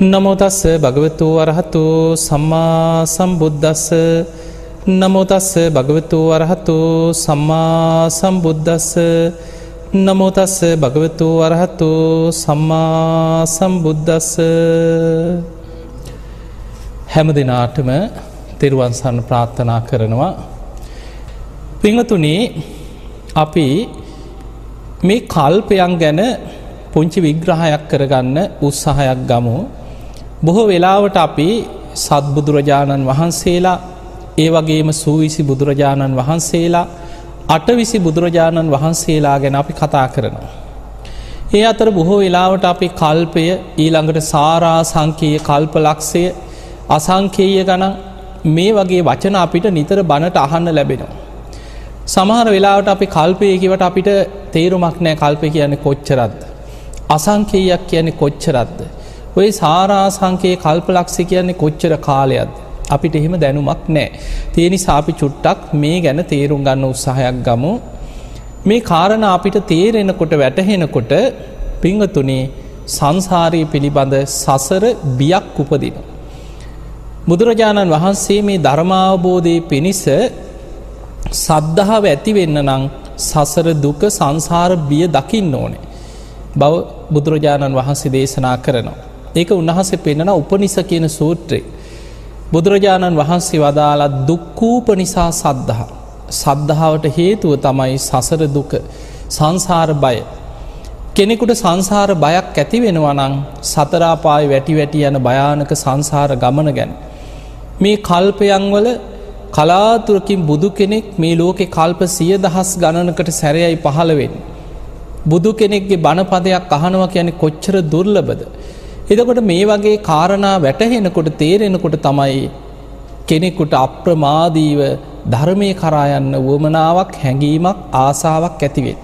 නමෝතස්ස භගවතු වරහතු සම්මා සම්බුද්ධස්ස නමෝතස්ස භගවතු වරහතු සම්මා සම්බුද්ධස්ස නමෝතස්ස භගවතු වරහතු සම්මා සම්බුද්ධස්ස හැම දෙනාටම තෙරුවන්සන්න ප්‍රාර්ථනා කරනවා. පිංහතුනේ අපි මේ කල්පයන් ගැන පුංචි විග්‍රහයක් කරගන්න උත්සාහයක් ගමු. බොහෝ වෙලාවට අපි සත්බුදුරජාණන් වහන්සේලා ඒ වගේම සූවිසි බුදුරජාණන් වහන්සේලා අටවිසි බුදුරජාණන් වහන්සේලා ගැන අපි කතා කරනවා. ඒ අතර බොහෝ වෙලාවට අපි කල්පය ඊළඟට සාරා සංකයේ කල්ප ලක්ෂය අසංකේය ගණන් මේ වගේ වචන අපිට නිතර බණට අහන්න ලැබෙනවා. සමහර වෙලාවට අපි කල්පයකිවට අපිට තේරුමක් නෑ කල්පය කියන්නේ කොච්චරද්ද. අසංකේයක් කියන්නේ කොච්චරද්ද. ඔය සාරාසංකයේ කල්පලක්ෂි කියන්නේ කොච්චර කාලයක්ද. අපිට එහෙම දැනුමක් නෑ. තියනි සාපි චුට්ටක් මේ ගැන තේරුම් ගන්න උත්සාහයක් ගමු. මේ කාරණ අපිට තේරෙනකොට වැටහෙනකොට පිංහතුනේ සංසාරය පිළිබඳ සසර බියක් උපදින. බුදුරජාණන් වහන්සේ මේ ධර්මාවබෝධය පිණිස සද්ධාව ඇතිවෙන්න නං සසර දුක සංසාර බිය දකින්න ඕනේ. බව බුදුරජාණන් වහන්සේ දේශනා කරනවා. ඒක උන්වහසේ පෙන්න්නන උපනිස කියන සූත්‍රයේ. බුදුරජාණන් වහන්සේ වදාලා දුක්කූප නිසා සද්ධහා. සද්ධාවට හේතුව තමයි සසර දුක සංසාර බය. කෙනෙකුට සංසාර බයක් ඇති වෙනවනං සතරාපාය වැටි වැටි යන භයානක සංසාර ගමන ගැන. මේ කල්පයන්වල කලාතුරකින් බුදු කෙනෙක් මේ ලෝකෙ කල්ප සිය දහස් ගණනකට සැරයයි පහළවෙන්න. බුදු කෙනෙක්ගේ බණපදයක් අහනවා කියන කොච්චර දුර්ලබද. එදකොට මේ වගේ කාරණා වැටහෙනකොට තේරෙනකොට තමයි කෙනෙකුට අප්‍රමාදීව ධර්මය කරායන්න වුවමනාවක් හැඟීමක් ආසාාවක් ඇතිවෙන්.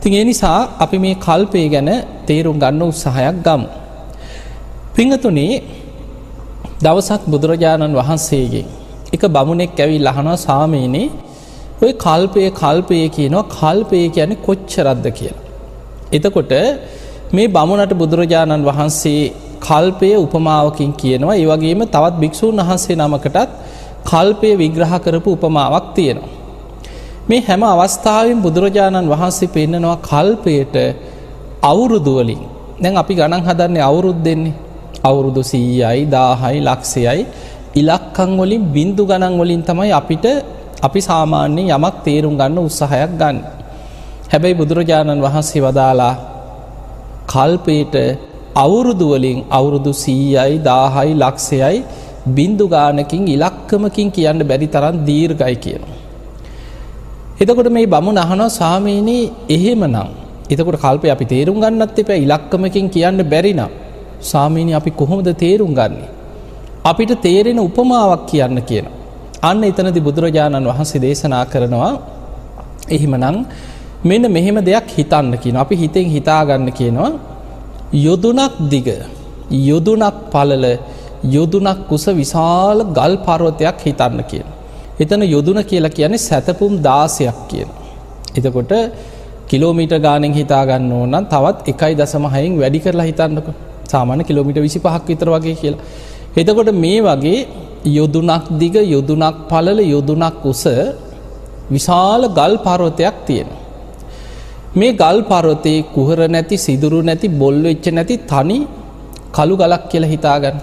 තින් ඒ නිසා අපි මේ කල්පය ගැන තේරුම් ගන්න උත්සාහයක් ගම්. පිංහතුනේ දවසක් බුදුරජාණන් වහන්සේගේ එක බමුණෙක් ඇවි ලහනවා සාමීනේ ඔය කල්පය කල්පය කියනවා කල්පය කියන කොච්චරද්ද කියලා. එතකොට මේ බමුණට බුදුරජාණන් වහන්සේ කල්පය උපමාවකින් කියනවා ඒවගේම තවත් භික්‍ෂූන් වහන්සේ නමකටත් කල්පය විග්‍රහ කරපු උපමාවක් තියෙනවා. මේ හැම අවස්ථාවෙන් බුදුරජාණන් වහන්සේ පෙන්නනවා කල්පයට අවුරුදුවලින් දැන් අපි ගණන් හදන්නේ අවුරුද් දෙන්නේ අවුරුදු සීයයි දාහයි ලක්ෂයයි ඉලක්කං වලින් බින්දු ගණන් වලින් තමයි අපිට අපි සාමාන්‍යයෙන් යමක් තේරුම් ගන්න උත්සාහයක් ගන්න. හැබැයි බුදුරජාණන් වහන්සේ වදාලා කල්පයට අවුරුදුවලින් අවුරුදු සීයයි දාහයි ලක්ෂයයි බින්දු ගානකින් ඉලක්කමකින් කියන්න බැරි තරන් දීර්ගයි කියන. එතකොට මේ බමු නහනෝ සාමීනී එහෙම නම් එතකොට කල්පය අපි තේරුම් ගන්නත් එප ඉලක්කමකින් කියන්න බැරිනම් සාමීනි අපි කොහොමද තේරුම් ගන්නේ. අපිට තේරෙන උපමාවක් කියන්න කියනවා. අන්න එතනති බුදුරජාණන් වහන්සේ දේශනා කරනවා එහිමනං මෙන්න මෙහෙම දෙයක් හිතන්න කියන අපි හිතෙන් හිතාගන්න කියනවා යොදුනක් දිග යොදුනක් පලල යොදුනක් කුස විශාල ගල් පර්වතයක් හිතන්න කියන. එතන යොදුන කියලා කියන්නේ සැතපුම් දාසයක් කියන. එතකොට කිලෝමීට ගානෙන් හිතාගන්න ඕනම් තවත් එකයි දසම හයින් වැඩි කරලා හිතන්නක සාමාන කිලෝමිට විසි පහක් විතර වගේ කියලා. එතකොට මේ වගේ යොදුනක් දිග යොදුනක් පලල යොදුනක් උස විශාල ගල් පරවතයක් තියෙන. මේ ගල් පරවතයේ කුහර නැති සිදුරු නැති බොල්ල එච්ච නැති තනි කළු ගලක් කියල හිතාගන්න.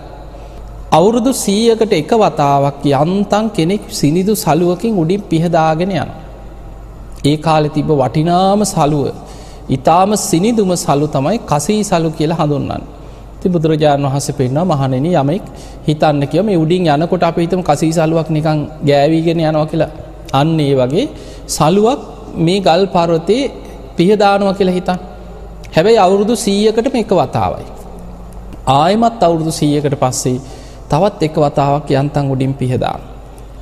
අවුරුදු සීයකට එක වතාවක් යන්තන් කෙනෙක් සිනිදු සලුවකින් උඩින් පිහදාගෙන යන. ඒ කාලෙ තිබ වටිනාම සලුව ඉතාම සිනිදුම සලු තමයි කසී සලු කියලා හඳුන්නන්න. ති බුදුරජාණන් වහස පෙන්වා මහනෙන යමෙක් හිතන්න කියව මේ උඩින් යනකොට අප හිතම කසී සලුවක් නිකං ගෑවීගෙන යනවා කියලා අන්න ඒ වගේ සලුවක් මේ ගල් පරවතේ පිහදානුව කියලා හිතන් හැබැයි අවුරුදු සීයකට එක වතාවයි. ආයමත් අවුරුදු සීයකට පස්සේ තවත් එක වතාවක් යන්තන් උඩින් පිහදාන.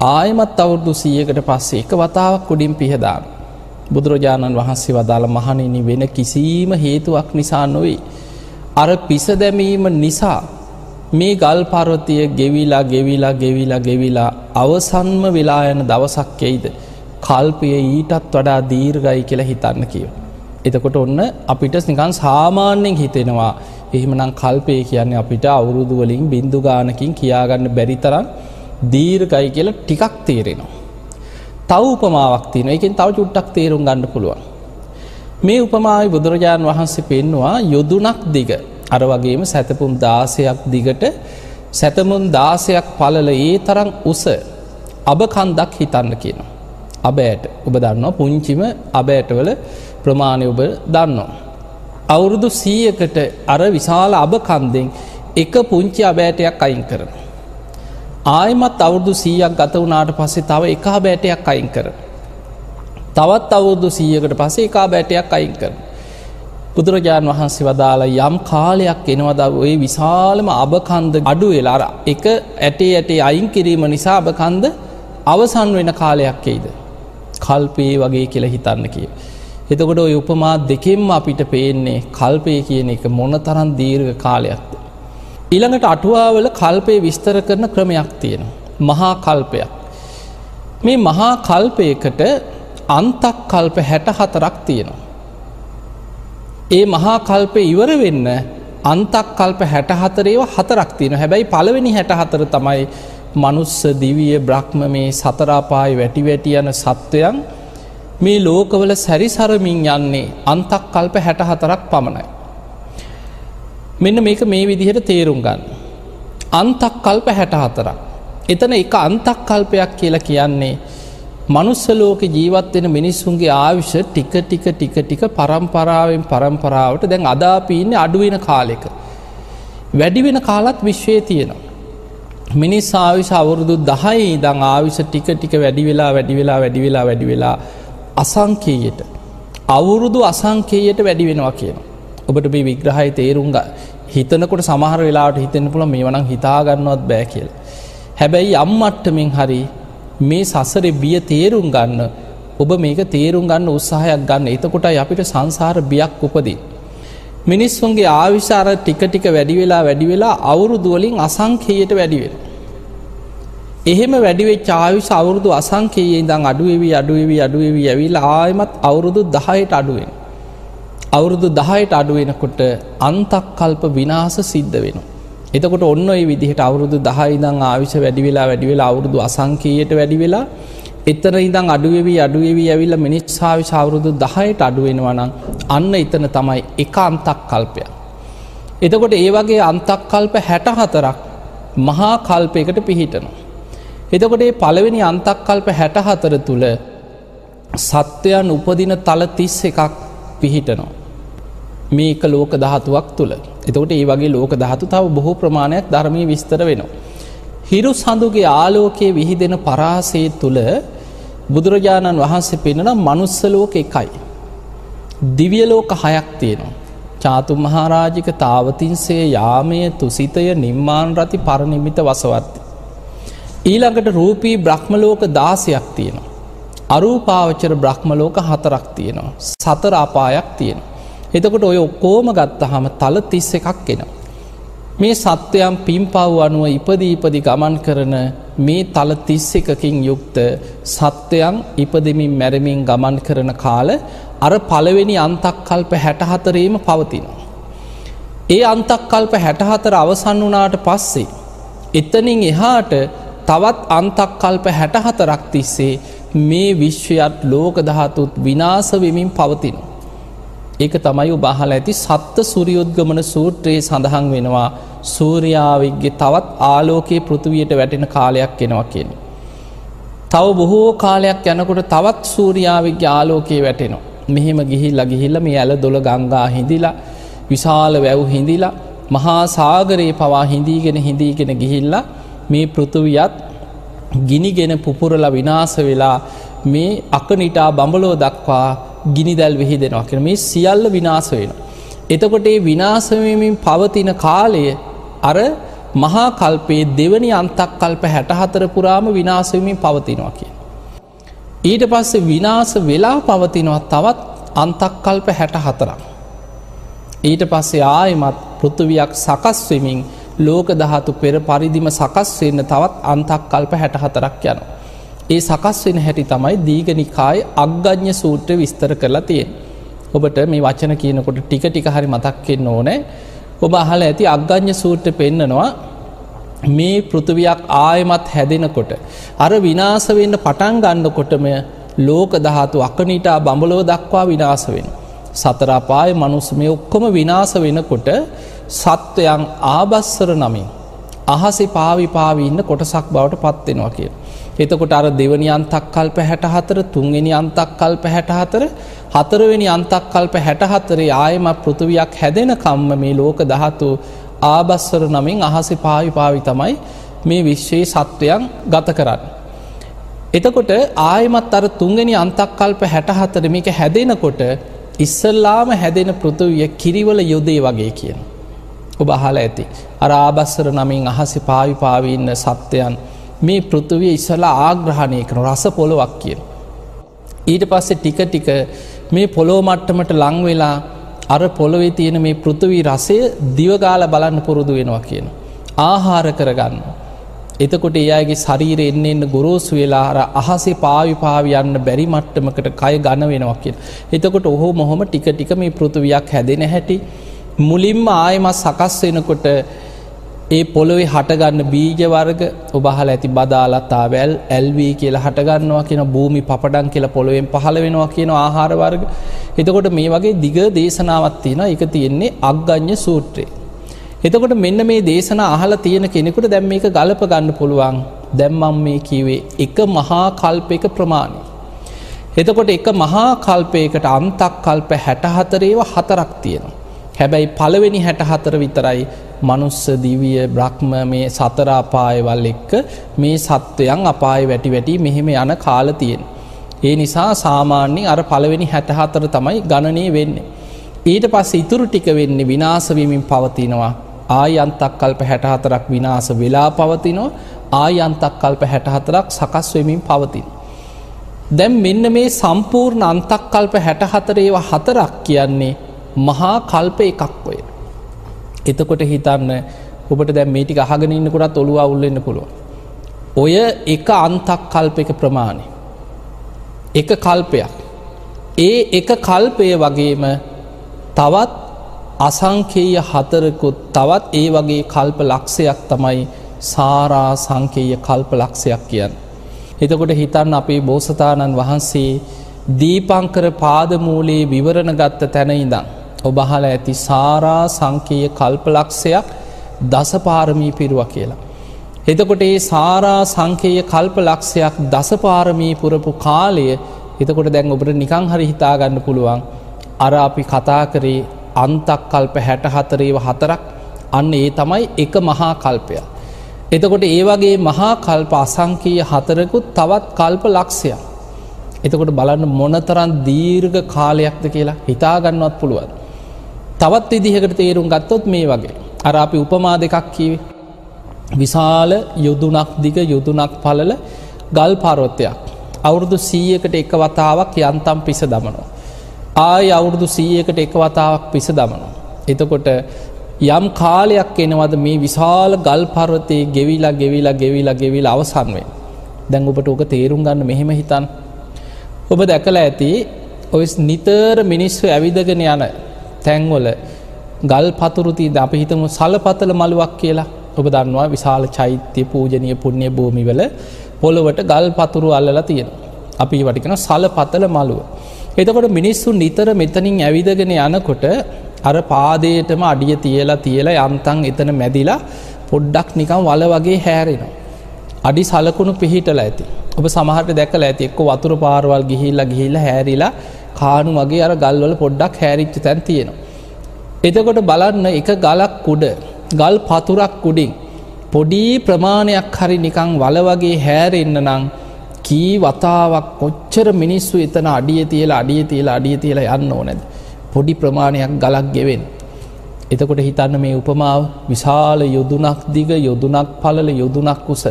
ආයමත් අවුරුදු සීයකට පස්සේ එක වතාවක් උඩින් පිහදාන. බුදුරජාණන් වහන්සේ වදාළ මහනෙන වෙන කිසිීම හේතුවක් නිසා නොවේ. අර පිස දැමීම නිසා මේ ගල් පරවතිය ගෙවිලා ගෙවිලා ගෙවිලා ගෙවිලා අවසන්ම වෙලා යන දවසක් එයිද කල්පය ඊටත් වඩා දීර්ගයි කියලා හිතන්න කියව. එතකොට ඔන්න අපිට නිකන් සාමාන්‍යෙන් හිතෙනවා එහෙමනම් කල්පය කියන්නේ අපිට අවුරුදුවලින් බින්දු ගානකින් කියාගන්න බැරි තරම් දීර්ගයි කියල ටිකක් තේරෙනවා. තව උපමාවක් තියෙන එකින් තව චුට්ටක් තේරුම් ගන්න පුළුවන්. මේ උපමායි බුදුරජාණන් වහන්සේ පෙන්නවා යොදුනක් දිග අර වගේම සැතපුම් දාසයක් දිගට සැතමුන් දාසයක් පලල ඒ තරම් උස අබකන්දක් හිතන්න කියනවා. අබෑට ඔබ දන්නවා පුංචිම අබෑටවල ප්‍රමාණය ඔබ දන්නවා. අවුරුදු සීයකට අර විශාල අබකන්දෙන් එක පුංචි අබෑටයක් අයින් කරන. ආයමත් අවුරුදු සීයක් ගත වුණාට පස්සේ තව එක බෑටයක් අයින් කර. තවත් අවුරුදු සීයකට පසේ එකා බෑටයක් අයින් කර. බුදුරජාණන් වහන්සේ වදාලා යම් කාලයක් එනවද ඔය විශාලම අබකන්ද අඩු වෙලාර එක ඇටේ ඇටේ අයින් කිරීම නිසා අබකන්ද අවසන් වෙන කාලයක් එයිද. කල්පේ වගේ කියලා හිතන්න කිය. එතකොට ඔය උපමා දෙකෙන්ම අපිට පේන්නේ කල්පය කියන එක මොන තරන් දීර්ඝ කාලයක්ද. ඊළඟට අටුවාවල කල්පය විස්තර කරන ක්‍රමයක් තියෙනවා. මහා කල්පයක්. මේ මහා කල්පයකට අන්තක් කල්ප හැට හතරක් තියෙනවා. ඒ මහා කල්පය ඉවර වෙන්න අන්තක් කල්ප හැට හතරේව හතරක් තියෙන හැබැයි පළවෙනි හැට හතර තමයි මනුස්ස දිවිය බ්‍රහ්ම මේ සතරාපායි වැටි වැටි යන සත්වයන් මේ ලෝකවල සැරිසරමින් යන්නේ අන්තක් කල්ප හැට හතරක් පමණයි. මෙන්න මේක මේ විදිහට තේරුම් ගන්න. අන්තක් කල්ප හැට හතරක්. එතන එක අන්තක් කල්පයක් කියලා කියන්නේ මනුස්සලෝක ජීවත්වෙන මිනිස්සුන්ගේ ආවිෂ ටික ටික ටික ටික පරම්පරාවෙන් පරම්පරාවට දැන් අදාපීන්නේ අඩුවෙන කාලෙක. වැඩිවෙන කාලත් විශ්වය තියෙනවා. මිනිස් ආවිශ අවුරුදු දහයි දං ආවිශ ටික ටික වැඩි වෙලා වැඩි වෙලා වැඩි වෙලා වැඩි වෙලා අසංකේයට අවුරුදු අසංකේයට වැඩි වෙනවා කියන. ඔබට මේ විග්‍රහයි තේරුම්ග හිතනකොට සමහර වෙලාට හිතෙන පුළ මේ වනම් හිතාගන්නවත් බෑ කියල. හැබැයි අම්මට්ටමින් හරි මේ සසර බිය තේරුම් ගන්න ඔබ මේක තේරුම් ගන්න උත්සාහයක් ගන්න එතකොට අපිට සංසාර බියක් උපදී. මිනිස්සුන්ගේ ආවිශාර ටික ටික වැඩි වෙලා වැඩි වෙලා අවුරුදුවලින් අසංකයට වැඩිවෙන. එහෙම වැඩිවේ චාවිශ අවුරුදු අසංකයේ දං අඩුවවී අඩුවවී අඩුවවී ඇවිල් ආයමත් අවුරුදු දහයට අඩුවෙන්. අවුරුදු දහයට අඩුවෙනකොට අන්තක් කල්ප විනාස සිද්ධ වෙන. එතකොට ඔන්න ඔයි විදිහට අවුරුදු දහයිදං ආවිශ වැඩිවෙලා වැඩිවෙලා අවුරුදු අසංකයට වැඩි වෙලා එතන ඉදං අඩුවවී අඩුවවී ඇවිල්ල මිනිස්සාවි සවුරුදු දහයට අඩුවෙනවනම් අන්න එතන තමයි එක අන්තක් කල්පයක්. එතකොට ඒ වගේ අන්තක් කල්ප හැට හතරක් මහා කල්පයකට පිහිටනවා. එතකොට ඒ පළවෙනි අන්තක් කල්ප හැට හතර තුළ සත්වයන් උපදින තල තිස් එකක් පිහිටනවා. මේක ලෝක දහතුවක් තුළ එතකොට ඒ වගේ ලෝක දහතු තව බොහෝ ප්‍රමාණයක් ධර්මය විස්තර වෙනවා. හිරු සඳුගේ ආලෝකයේ විහිදෙන පරාසේ තුළ බුදුරජාණන් වහන්සේ පෙනෙන මනුස්සලෝක එකයි. දිවියලෝක හයක් තියෙනවා. චාතු මහාරාජික තාවතින්සේ යාමය තුසිතය නිර්මාණ රති පරණිමිත වසවත්ති. ඊළඟට රූපී බ්‍රහ්මලෝක දාසයක් තියෙනවා. අරූපාවචර බ්‍රහ්මලෝක හතරක් තියෙනවා. සතර අපායක් තියෙන. එතකොට ඔය ඔක්කෝම ගත්තහම තල තිස්ස එකක් එෙනවා. මේ සත්වයන් පිම්පව් අනුව ඉපදීපදි ගමන් කරන මේ තල තිස්ස එකකින් යුක්ත සත්වයන් ඉපදමින් මැරමින් ගමන් කරන කාල අර පළවෙනි අන්තක්කල්ප හැටහතරේම පවතිනවා. ඒ අන්තක්කල්ප හැටහතර අවසන් වනාට පස්සේ. එතනින් එහාට තවත් අන්තක්කල්ප හැටහතරක් තිස්සේ මේ විශ්වයත් ලෝක දහතුත් විනාසවෙමින් පවතින. ඒක තමයි උබහල ඇති සත්ත සුරියුද්ගමන සූත්‍රයේ සඳහන් වෙනවා සූරයාාවගේ තවත් ආලෝකයේ පෘථවයට වැටෙන කාලයක් එනවා කියෙන්. තව බොහෝ කාලයක් යනකොට තවත් සූරයාාවගේ ආලෝකයේ වැටෙනවා. මෙහෙම ගිහිල්ල ගිහිල්ල මේ ඇල දොළ ගංගා හිඳිලා විශාල වැව් හිඳිලා මහා සාගරයේ පවා හිඳීගෙන හිඳීගෙන ගිහිල්ලා මේ පෘථවියත් ගිනිගෙන පුපුරල විනාස වෙලා මේ අකනිටා බඹලෝ දක්වා ගිනිදැල් විහි දෙෙනවා කර මේ සියල්ල විනාස වෙන. එතකොට ඒ විනාසවමින් පවතින කාලය අර මහා කල්පයේ දෙවනි අන්තක් කල්ප හැටහතර පුරාම විනාසවමින් පවතිනවා කිය. ඊට පස්සේ විනාස වෙලා පවතිනවා තවත් අන්තක් කල්ප හැට හතරක්. ඊට පස්සේ ආයමත් පෘථවියක් සකස් වෙමින් ලෝක දහතු පෙර පරිදිම සකස් වෙන්න තවත් අන්තක් කල්ප හැට හතරක් යන. ඒ සකස් වෙන හැටි තමයි දීගනිකාය අග්ගඥ සූත්‍ර විස්තර කරලා තියෙන්. ඔබට මේ වචන කියනකොට ටික ටික හරි මතක්කෙන් ඕනෑ ඔබ අහල ඇති අග්ගඥ සූට්‍ර පෙන්නනවා මේ පෘථවයක් ආයමත් හැදෙනකොට. අර විනාස වෙන්න පටන් ගන්නකොටම ලෝක දහතු අකනිටා බඹලෝ දක්වා විනාස වෙන. සතරාපාය මනුස්ස මේ ඔක්කොම විනාස වෙනකොට සත්වයන් ආබස්සර නමින්. අහසි පාවි පාවිඉන්න කොටසක් බවට පත්වෙනවා කිය. එතකොට අර දෙවනි අන්තක් කල්ප හැට හතර තුන්වෙනි අන්තක් කල්ප හැට හතර හතරවෙනි අන්තක් කල්ප හැට හතරේ ආයමත් පෘථවයක් හැදෙන කම්ම මේ ලෝක දහතු ආබස්සර නමින් අහසි පාවි පාවි තමයි මේ විශ්වයේ සත්වයන් ගත කරන්න. එතකොට ආයමත් අර තුන්ගනි අන්තක්කල්ප හැටහතර මේක හැදෙනකොට ඉස්සල්ලාම හැදෙන පෘතුවිය කිරිවල යොදේ වගේ කියන. ඔබ අහල ඇති. අර ආබස්සර නමින් අහසි පාවි පාවිඉන්න සත්වයන් මේ පෘතුවිය ඉස්සලා ආග්‍රහණය කන රස පොළොවක් කියන. ඊට පස්සේ ටික ටික මේ පොලෝ මට්ටමට ලංවෙලා අර පොළොවේ තියෙන මේ පෘතුවී රසය දිවගාල බලන්න පුරුදු වෙනවා කියන. ආහාර කරගන්න. එතකොට ඒ අයගේ ශරීර එන්න එන්න ගොරෝසු වෙලා අර අහසේ පාවි පාවියන්න බැරි මට්ටමකට කය ගණ වෙනවා කිය. එතකොට ඔහෝ මොහොම ටික ටික මේ පෘතුවයක් හැදෙන හැටි මුලින්ම ආයමත් සකස් වෙනකොට ඒ පොළොවේ හටගන්න බීජවර්ග ඔබහල ඇති බදාලත්තාවැල් ඇල්වී කියලා හටගන්නවා කියන භූමි පපඩන් කියලා පොළොවෙන් පහළ වෙනවා කියන ආහාරවර්ග එතකොට මේ වගේ දිග දේශනාවත් තියෙන එක තියෙන්නේ අග්ගඥ සූත්‍රයේ. එතකොට මෙන්න මේ දේශන අහල තියෙන කෙනෙකුට දැම් මේක ගලප ගන්න පුළුවන් දැම්මම් මේ කීවේ එක මහා කල්පයක ප්‍රමාණය. එතකොට එක මහා කල්පයකට අන්තක් කල්ප හැටහතරේව හතරක් තියෙනවා. හැබැයි පළවෙනි හැට හතර විතරයි මනුස්ස දිවිය බ්‍රහ්ම මේ සතරාපායවල් එක්ක මේ සත්වයන් අපාය වැටි වැටි මෙහෙම යන කාල තියෙන්. ඒ නිසා සාමාන්‍යෙන් අර පළවෙනි හැටහතර තමයි ගණනය වෙන්නේ. ඊට පස්ස ඉතුරු ටික වෙන්නේ විනාසවීමින් පවතිනවා ආය අන්තක් කල්ප හැටහතරක් විනාස වෙලා පවතිනෝ ආය අන්තක් කල්ප හැටහතරක් සකස් වෙමින් පවතින්. දැම් මෙන්න මේ සම්පූර්ණ අන්තක් කල්ප හැටහතරේව හතරක් කියන්නේ මහා කල්ප එකක් ඔය. එතකොට හිතන්න ඔබට දැ මේටික අහගෙන ඉන්නකොටත් ඔළුව උල්ලන්න පුළුව. ඔය එක අන්තක් කල්ප එක ප්‍රමාණය. එක කල්පයක්. ඒ එක කල්පය වගේම තවත් අසංකේය හතරකුත් තවත් ඒ වගේ කල්ප ලක්ෂයක් තමයි සාරා සංකේය කල්ප ලක්ෂයක් කියන්න. එතකොට හිතන්න අපේ බෝසතාණන් වහන්සේ දීපංකර පාදමූලයේ විවරණ ගත්ත තැනයිදං. ඔබහල ඇති සාරා සංකීය කල්පලක්ෂයක් දසපාරමී පිරුව කියලා. එතකොට ඒ සාරා සංකේය කල්ප ලක්ෂයක් දසපාරමී පුරපු කාලය එතකොට දැන් ඔබට නිකං හරි හිතාගන්න පුළුවන් අර අපි කතා කරේ අන්තක් කල්ප හැට හතරේව හතරක් අන්න ඒ තමයි එක මහා කල්පය. එතකොට ඒ වගේ මහා කල්ප අසංකීය හතරකුත් තවත් කල්ප ලක්ෂයක්. එතකොට බලන්න මොනතරන් දීර්ඝ කාලයක්ද කියලා හිතාගන්නවත් පුළුවන්. තවත් විදිහකට තේරුම් ගත්තොත් මේ වගේ. අර අපි උපමා දෙකක් කීවේ. විශාල යුදුනක් දිග යුදුනක් පලල ගල් පරොත්තයක්. අවුරුදු සීයකට එක වතාවක් යන්තම් පිස දමනවා. ආය අවුරුදු සීයකට එක වතාවක් පිස දමනවා. එතකොට යම් කාලයක් එනවද මේ විශාල ගල් පරවතයේ ගෙවිලා ගෙවිලා ගෙවිලා ගෙවිල අවසන්වේ. දැන් ඔබට ඕක තේරුම් ගන්න මෙහෙම හිතන්. ඔබ දැකල ඇති ඔය නිතර මිනිස්සු ඇවිදගෙන යන තැන්වල ගල් පතුරුති ද අප හිතමු සලපතල මළුවක් කියලා ඔබ දන්නවා විශාල චෛත්‍ය පූජනය පුුණ්‍ය භූමිවල පොළොවට ගල් පතුරු අල්ලලා තියෙන. අපි වටිකෙන සල පතල මළුව. එතකොට මිනිස්සු නිතර මෙතනින් ඇවිදගෙන යනකොට අර පාදයටම අඩිය තියලා තියලා යම්තන් එතන මැදිලා පොඩ්ඩක් නිකම් වල වගේ හැරෙනවා. අඩි සලකුණු පිහිටල ඇති. ඔබ සමහට දැකල ඇති එක්ක වතුර පාරවල් ගිහිල්ලා ගිහිල්ල හැරිලා කානු වගේ අර ගල්වල පොඩ්ඩක් හැරිච්ච තැන් තියෙනවා. එතකොට බලන්න එක ගලක් උඩ ගල් පතුරක් උඩින් පොඩි ප්‍රමාණයක් හරි නිකං වල වගේ හැරෙන්න්න නං කී වතාවක් කොච්චර මිනිස්සු එතන අඩිය තියලා අඩිය තියලා අඩිය තියලා යන්න ඕනැද. පොඩි ප්‍රමාණයක් ගලක් ගෙවෙන්. එතකොට හිතන්න මේ උපමාව විශාල යොදුනක් දිග යොදුනක් පලල යොදුනක් කුස.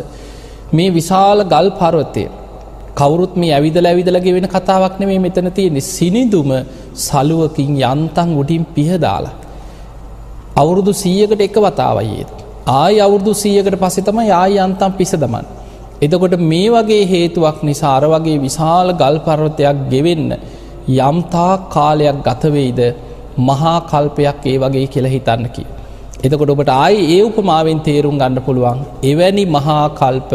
මේ විශාල ගල් පරවතය කවුරුත් මේ ඇවිදල ඇවිදලගේ වෙන කතාවක් නෙමේ මෙතන තියෙන සිනිදුම සලුවකින් යන්තන් උඩින් පිහදාලා. අවුරුදු සීයකට එක වතාවයේත්. ආය අවුරුදු සීයකට පස්සෙ තම යාය අන්තම් පිස දමන්. එතකොට මේ වගේ හේතුවක් නිසාර වගේ විශාල ගල් පර්වතයක් ගෙවෙන්න යම්තා කාලයක් ගතවෙයිද මහා කල්පයක් ඒ වගේ කියල හිතන්නකි. එතකොට ඔබට ආයි ඒ උපමාවෙන් තේරුම් ගන්න පුළුවන් එවැනි මහා කල්ප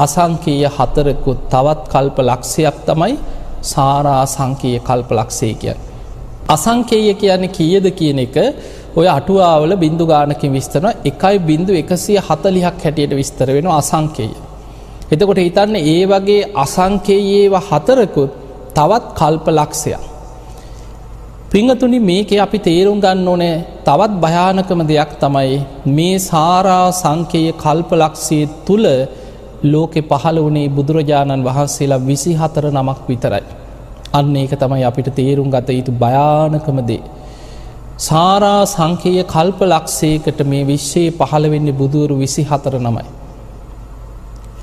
අසංකීය හතරකුත් තවත් කල්ප ලක්ෂයක් තමයි සාරා සංකීය කල්ප ලක්ෂය කිය. අසංකේය කියන්නේ කියද කියන එක ඔය අටුවාවල බින්දු ගානකින් විස්තරන එකයි බින්දු එකසිය හතලිහක් හැටියට විස්තර වෙන අසංකේය. එතකොට හිතන්න ඒ වගේ අසංකේයේව හතරකුත් තවත් කල්ප ලක්ෂයක්. පිංහතුනි මේක අපි තේරුම් ගන්න ඕනෑ තවත් භයානකම දෙයක් තමයි මේ සාරා සංකේය කල්පලක්ෂය තුළ ලෝකෙ පහළ වනේ බුදුරජාණන් වහන්සේලා විසි හතර නමක් විතරයි. අන්න ඒක තමයි අපිට තේරුම් ගත යුතු භයානකමදේ. සාරා සංකේය කල්ප ලක්ෂයකට මේ විශ්වයේ පහළ වෙන්නේ බුදුවරු විසි හතර නමයි.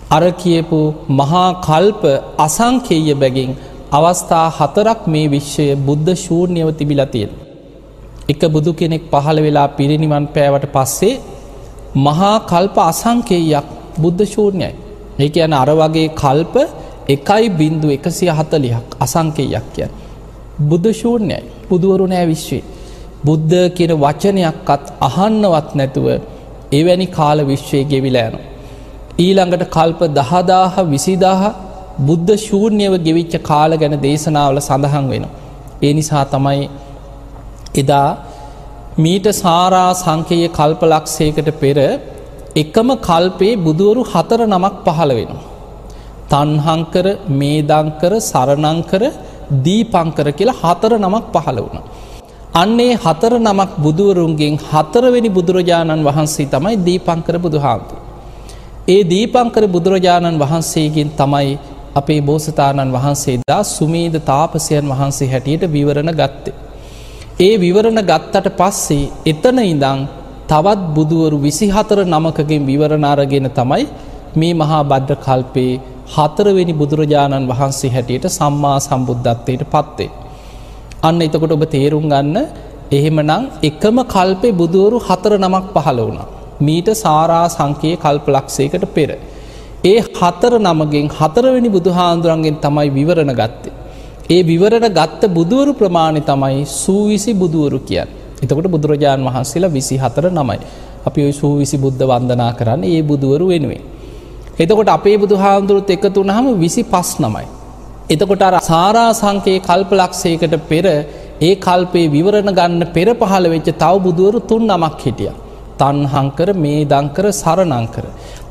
අර කියපු මහා කල්ප අසංකේය බැගින් අවස්ථා හතරක් මේ විශ්වය බුද්ධ ශූර්ණයව තිබිලතියෙන්. එක බුදු කෙනෙක් පහළ වෙලා පිරිනිවන් පෑවට පස්සේ මහා කල්ප අසංකේයක් බුද්ධ ශූර්ණයයි. ඒ යන අර වගේ කල්ප එකයි බින්දු එකසිය හතලියක් අසංකේයක් කියන්. බුද්ධ ශූර්ණයයි බුදුවරු නෑ විශ්වේ. බුද්ධ කියන වචනයක්කත් අහන්නවත් නැතුව එවැනි කාල විශ්වය ගෙවිලෑනු. ඊළඟට කල්ප දහදාහ විසිදාහ බුද්ධ ශූර්ණයව ගෙවිච්ච කාල ගැන දේශනාවල සඳහන් වෙන. ඒ නිසා තමයි එදා මීට සාරා සංකය කල්පලක්ෂයකට පෙර එකම කල්පේ බුදුවරු හතර නමක් පහළ වෙනවා. තන්හංකර මේදංකර සරණංකර දීපංකර කියලා හතර නමක් පහළ වුණ. අන්නේ හතර නමක් බුදුවරුන්ගෙන් හතරවෙනි බුදුරජාණන් වහන්සේ තමයි දීපංකර බුදුහාන්තු. ඒ දීපංකර බුදුරජාණන් වහන්සේගෙන් තමයි අපේ බෝසතාණන් වහන්සේදා සුමීද තාපසයන් වහන්සේ හැටියට විවරණ ගත්තේ. ඒ විවරණ ගත්තට පස්සේ එතන ඉඳං තවත් බුදුවරු විසිහතර නමකගෙන් විවරණාරගෙන තමයි මේ මහා බද්ධ කල්පේ හතරවෙනි බුදුරජාණන් වහන්සේ හැටියට සම්මා සම්බුද්ධත්වයට පත්වේ. අන්න එතකොට ඔබ තේරුම් ගන්න එහෙමනං එකම කල්පේ බුදුවරු හතර නමක් පහළ වුණා. මීට සාරා සංකයේ කල්ප ලක්ෂයකට පෙර. ඒ හතර නමගෙන් හතරවෙනි බුදුහාන්දුරන්ගෙන් තමයි විවරණ ගත්තේ. ඒ විවරණ ගත්ත බුදුවරු ප්‍රමාණි තමයි සූවිසි බුදුවරු කියන්. එතකොට බුදුරජාණන් වහන්සේලා විසි හතර නමයි. අපි ඔයි සූවිසි බුද්ධ වන්දනා කරන්න ඒ බුදුවරු වෙනුවෙන්. එතකොට අපේ බුදුහාන්දුරුත් එකතු නහම විසි පස් නමයි. එතකොට අර සාරා සංකයේ කල්පලක්ෂයකට පෙර ඒ කල්පේ විවරණ ගන්න පෙර පහළ වෙච්ච තව බුදුවරු තුන් නමක් හිටිය. තන්හංකර මේ දංකර සරණංකර.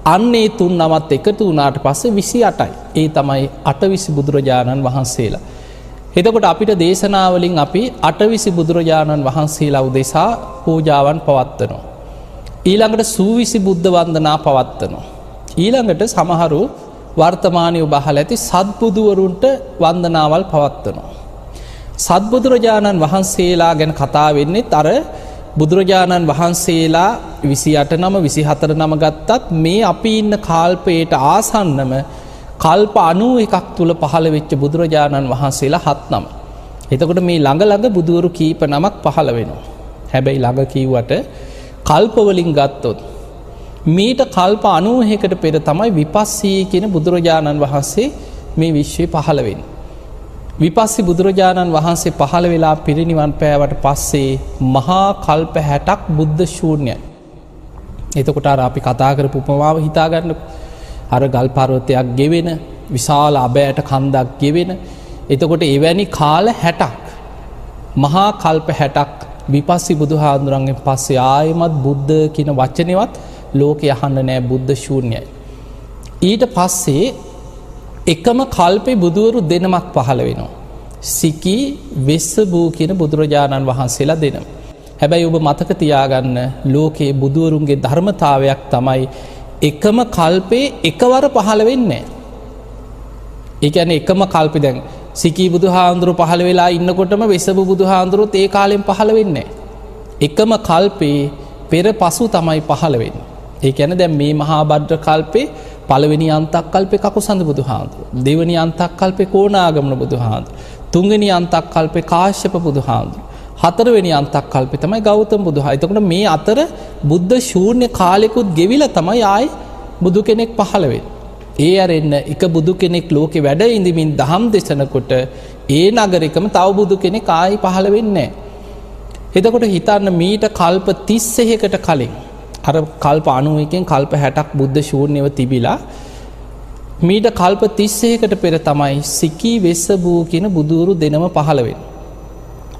අන්නේ තුන් නමත් එකතු වනාට පස්සේ විසි අටයි. ඒ තමයි අටවිසි බුදුරජාණන් වහන්සේලා. එතකොට අපිට දේශනාවලින් අපි අටවිසි බුදුරජාණන් වහන්සේලා උදෙසා පූජාවන් පවත්වනවා. ඊළඟට සූවිසි බුද්ධ වන්දනා පවත්වනවා. ඊළඟට සමහරු වර්තමානය බහල ඇති සත්බුදුවරුන්ට වන්දනාවල් පවත්වනවා. සත්බුදුරජාණන් වහන්සේලා ගැන කතා වෙන්නේ තර බුදුරජාණන් වහන්සේලා විසි අට නම විසි හතර නම ගත්තත් මේ අපි ඉන්න කාල්පයට ආසන්නම කල්ප අනූ එකක් තුළ පහළ වෙච්ච බුදුරජාණන් වහන්සේලා හත් නම. එතකොට මේ ළඟ බුදුවරු කීප නමක් පහළ වෙනවා. හැබැයි ළඟ කීවට කල්පවලින් ගත්තොත්. මීට කල්ප අනුවහකට පෙර තමයි විපස්සී කියෙන බුදුරජාණන් වහන්සේ මේ විශ්වය පහළවෙන්. විපස්සි බුදුරජාණන් වහන්සේ පහළ වෙලා පිරිනිවන් පෑවට පස්සේ මහා කල්ප හැටක් බුද්ධ ශූර්ණයයි. එතකොට අපි කතා කර පුපමාව හිතාගන්න අර ගල් පරවතයක් ගෙවෙන විශාල අබෑට කන්දක් ගෙවෙන එතකොට එවැනි කාල හැටක් මහා කල්ප හැටක් විපස්සි බුදු හාදුරන්ගෙන් පස්සේ ආයමත් බුද්ධ කියන වච්චනවත් ලෝක යහන්න නෑ බුද්ධ ශූර්ණයයි. ඊට පස්සේ එකම කල්පෙ බුදුවරු දෙනමක් පහළ වෙනවා. සිකී වෙස්ස බූ කියන බුදුරජාණන් වහන්සේලා දෙනම්. හැබැයි ඔබ මතක තියාගන්න ලෝකයේ බුදුවරුන්ගේ ධර්මතාවයක් තමයි එකම කල්පේ එකවර පහළ වෙන්නේ. ඒඇන එකම කල්පි දැන් සිකී බුදු හාන්දුරු පහළ වෙලා ඉන්නකොටම වෙසබ බුදු හාන්දුරුත් ඒ කාලෙන් පහළ වෙන්නේ. එකම කල්පේ පෙර පසු තමයි පහළවෙන්න. ඒ ඇන දැම් මේ මහා බද්්‍ර කල්පේ පළවෙනි අන්තක් කල්පෙ කකු සඳ බුදු හාන්දුර. දෙවනි අන්තක් කල්පෙ කෝනාගමන බුදු හාන්දුර. තුංගනි අන්තක් කල්පෙ කාශ්‍යප බුදු හාන්දුර. හතරවෙනි අන්තක් කල්පෙ තමයි ගෞතම බුදු හයිතකට මේ අතර බුද්ධ ශූර්ණය කාලෙකුත් ගෙවිල තමයි ආයි බුදු කෙනෙක් පහළවෙන්. ඒ අරෙන්න එක බුදු කෙනෙක් ලෝකෙ වැඩ ඉඳමින් දහම් දෙසනකොට ඒ නගරකම තව බුදු කෙනෙක් ආයි පහළ වෙන්නේ. එතකොට හිතන්න මීට කල්ප තිස්සෙහකට කලින් අර කල්ප අනුවකින් කල්ප හැටක් බුද්ධ ශූර්ණයව තිබිලා මීට කල්ප තිස්සේකට පෙර තමයි සිකී වෙස්ස බූ කියන බුදුරු දෙනම පහළවෙන්.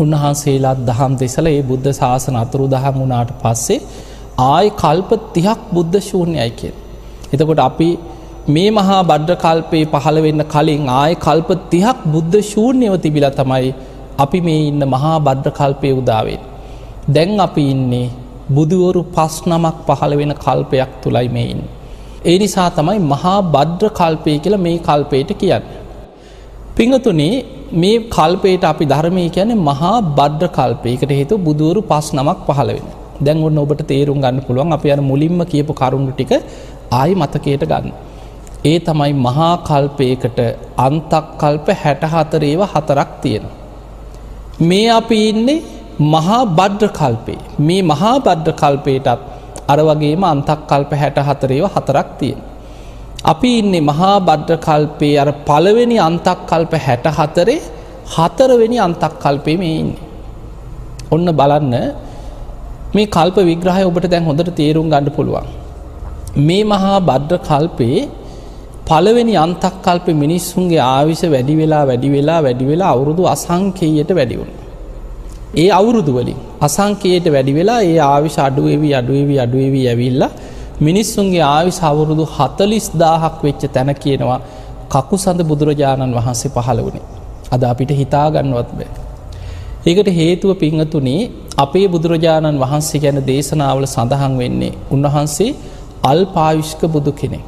උන්වහන්සේලාත් දහම් දෙසල ඒ බුද්ධ ශාසන අතුරු දහම් වුණාට පස්සේ ආය කල්ප තිහක් බුද්ධ ශූර්ණයයි කියෙන්. එතකොට අපි මේ මහා බඩ්ඩ කල්පයේ පහළ වෙන්න කලින් ආය කල්ප තිහක් බුද්ධ ශූර්ණයව තිබිලා තමයි අපි මේ ඉන්න මහා බඩ්ඩ කල්පය උදාවෙන්. දැන් අපි ඉන්නේ බුදුවරු පස් නමක් පහළ වෙන කල්පයක් තුළයි මෙයින්. ඒ නිසා තමයි මහා බද්්‍ර කල්පය කියලා මේ කල්පයට කියන්න. පිංහතුනේ මේ කල්පයට අපි ධර්මය කියන මහා බද්ධ කල්පයකට හේතු බුදුවරු පස් නමක් පහළ වෙන. දැන් ඔන්න ඔබට තේරුම් ගන්න පුළුවන් අප යන මුලින්ම කියපු කරුණු ටික ආයි මතකයට ගන්න. ඒ තමයි මහා කල්පයකට අන්තක් කල්ප හැටහතරේව හතරක් තියෙන. මේ අපි ඉන්නේ මහා බද්ධ කල්පේ මේ මහා බද්ධ කල්පයටත් අර වගේම අන්තක් කල්ප හැට හතරේව හතරක් තියෙන. අපි ඉන්නේ මහා බද්ධ කල්පේ අර පළවෙනි අන්තක් කල්ප හැට හතරේ හතරවෙනි අන්තක් කල්පේ මේ ඉන්නේ. ඔන්න බලන්න මේ කල්ප විග්‍රහය ඔබට දැන් හොඳට තේරුම් ගණඩ පුළුවන්. මේ මහා බද්ධ කල්පේ පළවෙනි අන්තක් කල්ප මිනිස්සුන්ගේ ආවිශ වැඩි වෙලා වැඩි වෙලා වැඩි වෙලා අවුරුදු අසංකයට වැඩිවුණ. ඒ අවුරුදු වලින් අසංකයට වැඩි වෙලා ඒ ආවිශ අඩුවවී අඩුවවී අඩුවවී ඇවිල්ල මිනිස්සුන්ගේ ආවිශ අවුරුදු හතලිස් දාහක් වෙච්ච තැන කියනවා කකු සඳ බුදුරජාණන් වහන්සේ පහළ වුණේ. අද අපිට හිතාගන්නවත් බෑ. ඒකට හේතුව පිංහතුනේ අපේ බුදුරජාණන් වහන්සේ ගැන දේශනාවල සඳහන් වෙන්නේ උන්වහන්සේ අල් පාවිශ්ක බුදු කෙනෙ.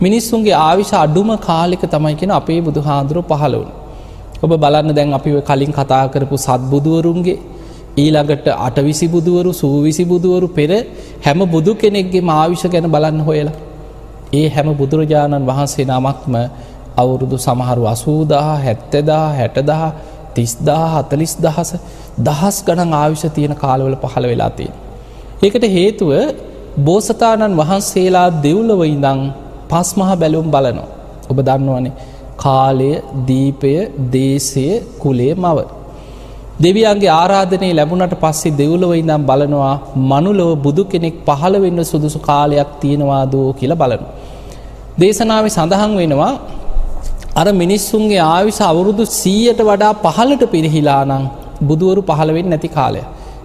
මිනිස්සුන්ගේ ආවිශ අඩුම කාලෙක තමයි කෙන අපේ බුදු හාදුරුව පහළ වුණ. ඔබ බලන්න දැන් අපි කලින් කතා කරපු සත්බුදුවරුන්ගේ ඊළඟට අටවිසි බුදුවරු සූවිසි බුදුවරු පෙර හැම බුදු කෙනෙක්ගේ මාවිෂ ගැන බලන්න හොයලා. ඒ හැම බුදුරජාණන් වහන්සේ නමක්ම අවුරුදු සමහරු අසූදා හැත්තදා හැටදා තිස්දා හතලිස් දහස දහස් ගණන් ආවිෂ තියෙන කාලවල පහළ වෙලා තියෙන. ඒකට හේතුව බෝසතාණන් වහන්සේලා දෙව්ලව ඉඳං පස්මහා බැලුම් බලනෝ. ඔබ දන්නවනේ කාලය දීපය දේශය කුලේ මව. දෙවියන්ගේ ආරාධනය ලැබුණට පස්සේ දෙව්ලව ඉඳම් බලනවා මනුලොව බුදු කෙනෙක් පහළ වෙන්න සුදුසු කාලයක් තියෙනවාදෝ කියල බලනු. දේශනාව සඳහන් වෙනවා අර මිනිස්සුන්ගේ ආවිස අවුරුදු සීයට වඩා පහලට පිරිහිලානං බුදුවරු පහළවෙෙන් නැති කාලය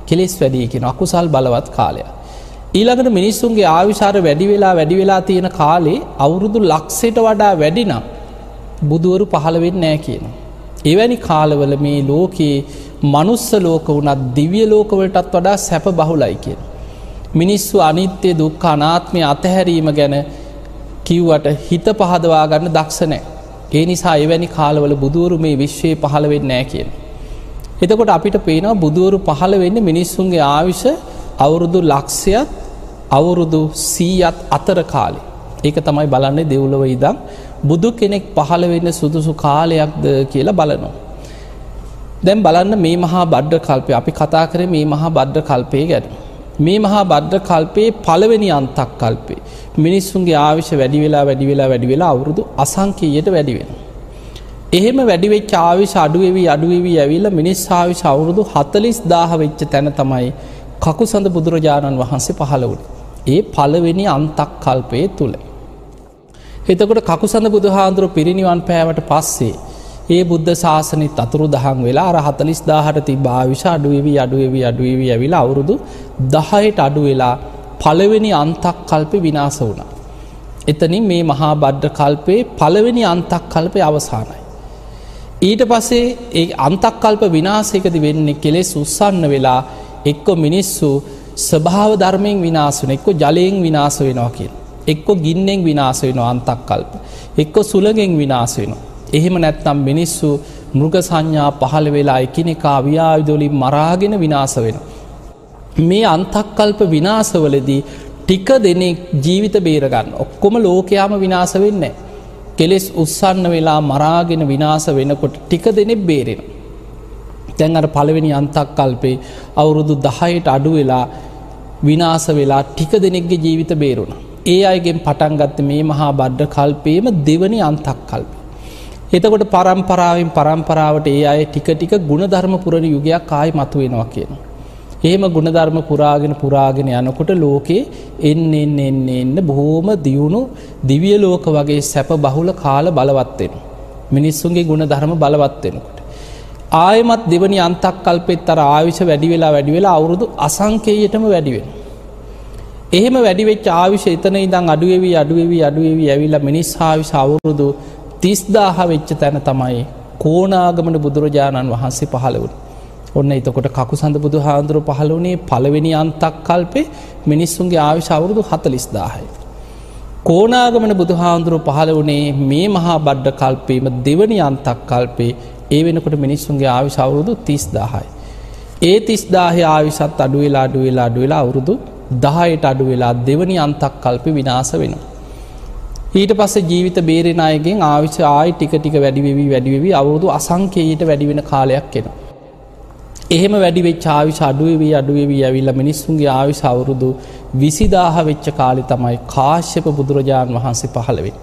කෙලෙස් වැඩියකෙන අකුසල් බලවත් කාලය. ඊළඟට මිනිස්සුන්ගේ ආවිශාර වැඩි වෙලා වැඩි වෙලා තියෙන කාලේ අවුරුදු ලක්සයට වඩා වැඩිනම් බුදුවරු පහළවෙන්න නෑ කියන. එවැනි කාලවල මේ ලෝකයේ මනුස්ස ලෝක වුනත් දිවිය ලෝකවලටත් වඩා සැප බහුලයි කියෙන්. මිනිස්සු අනිත්‍යය දුක් අනාත්මය අතහැරීම ගැන කිව්වට හිත පහදවා ගන්න දක්ෂනෑ. ඒ නිසා එවැනි කාලවල බුදුවරු මේ විශ්වය පහළ වෙන්න නෑ කියෙන්. එතකොට අපිට පේනවා බුදුවරු පහළ වෙන්න මිනිස්සුන්ගේ ආවිෂ අවුරුදු ලක්ෂයත් අවුරුදු සීයත් අතර කාලේ. ඒක තමයි බලන්නේ දෙව්ලව ඉදම් බුදු කෙනෙක් පහළ වෙන්න සුදුසු කාලයක්ද කියලා බලනවා. දැම් බලන්න මේ මහා බද්ධ කල්පය අපි කතා කර මේ මහා බද්ධ කල්පය ගැන. මේ මහා බද්ධ කල්පයේ පළවෙනි අන්තක් කල්පේ. මිනිස්සුන්ගේ ආවිශ වැඩි වෙලා වැඩි වෙලා වැඩි වෙලා අවුරුදු අසංකීයට වැඩිවෙන. එහෙම වැඩිවෙච් ආවිශ අඩුවවී අඩුවවී ඇවිල්ල මිනිස් ආවිශ අවුරුදු හතලිස් දාහ වෙච්ච තැන තමයි කකු සඳ බුදුරජාණන් වහන්සේ පහළ වුණ. ඒ පළවෙනි අන්තක් කල්පය තුළේ. එතකොට කකුසඳ බුදුහාන්දුරු පිරිනිවන් පෑවට පස්සේ ඒ බුද්ධ ශාසනත් අතුරු දහන් වෙලා අර හතලිස් දාහට ති භාවිශ අඩුවවී අඩුවවී අඩුවවී ඇවිලා අවුරුදු දහයට අඩු වෙලා පළවෙනි අන්තක් කල්පය විනාස වුණ. එතනින් මේ මහා බද්ධ කල්පයේ පළවෙනි අන්තක් කල්පය අවසානයි. ඊට පසේ ඒ අන්තක්කල්ප විනාසයකති වෙන්නේ කෙලෙස් උත්සන්න වෙලා එක්කො මිනිස්සු ස්භාව ධර්මයෙන් විනාසුන එක්කො ජලයෙන් විනාස වෙනවා කියෙන්. එක්කො ගින්නෙන් විනාස වෙන අන්තක් කල්ප. එක්කො සුළගෙන් විනාස වෙන. එහෙම නැත්නම් මිනිස්සු මෘග සංඥා පහළ වෙලා එකනෙකා ව්‍යාවිදොලින් මරාගෙන විනාස වෙන. මේ අන්තක්කල්ප විනාසවලදී ටික දෙනෙක් ජීවිත බේරගන්න ඔක්කොම ලෝකයාම විනාස වෙන්න. කෙලෙස් උත්සන්න වෙලා මරාගෙන විනාස වෙනකොට ටික දෙනෙක් බේරෙන. තැන් අර පළවෙනි අන්තක් කල්පේ අවුරුදු දහයට අඩු වෙලා විනාස වෙලා ටික දෙනෙක්ගේ ජීවිත බේරුණා. ඒ අයගෙන් පටන්ගත්ත මේ මහා බද්ධ කල්පේම දෙවනි අන්තක් කල්ප. එතකොට පරම්පරාවෙන් පරම්පරාවට ඒ අය ටික ටික ගුණ ධර්ම පුරණ යුගයක් ආය මතු වෙනවා කියන. එහෙම ගුණධර්ම පුරාගෙන පුරාගෙන යනකොට ලෝකේ එන්න එන්න එන්න එන්න බොහෝම දියුණු දිවිය ලෝක වගේ සැප බහුල කාල බලවත්වෙන. මිනිස්සුන්ගේ ගුණ ධර්ම බලවත්වෙනකොට. ආයමත් දෙවනි අන්තක් කල්පෙත් අර ආවිශ වැඩි වෙලා වැඩි වෙලා අවුරුදු අසංකේයටම වැඩිවෙන. එහෙම වැඩිවෙච් ආවිශ එතන ඉදං අඩුවවී අඩුවවී අඩුවවී ඇවිල්ල මිනිස් ආවිශ අවුරුදු තිස්දාහ වෙච්ච තැන තමයි කෝනාගමන බුදුරජාණන් වහන්සේ පහළවුණ. ඔන්න එතකොට කකු සඳ බුදු හාන්දුරුව පහළුණේ පළවෙනි අන්තක් කල්පේ මිනිස්සුන්ගේ ආවිශ අවුරුදු හතලිස්දාහයි. කෝනාගමන බුදු හාන්දුරුව පහළ වනේ මේ මහා බඩ්ඩ කල්පේම දෙවනි අන්තක් කල්පේ ඒ වෙනකොට මිනිස්සුන්ගේ ආවිශ අවුරුදු තිස්දාහයි. ඒ තිස්දාහය ආවිසත් අඩුවෙලා අඩුවෙලා අඩුවෙලා අවුරුදු දහයට අඩු වෙලා දෙවනි අන්තක් කල්ප විනාස වෙනවා. ඊට පස්සේ ජීවිත බේරෙන අයගෙන් ආවිශ ආයි ටික ටික වැඩිවෙවී වැඩිවෙවී අවුරුදු අසංකේයට වැඩිවෙන කාලයක් එනවා. එහෙම වැඩිවෙච් ආවිශ අඩුවවී අඩුවවී ඇවිල්ල මිනිස්සුන්ගේ ආවිශ අවුරුදු විසිදාහ වෙච්ච කාලි තමයි කාශ්‍යප බුදුරජාණන් වහන්සේ පහළවෙන්.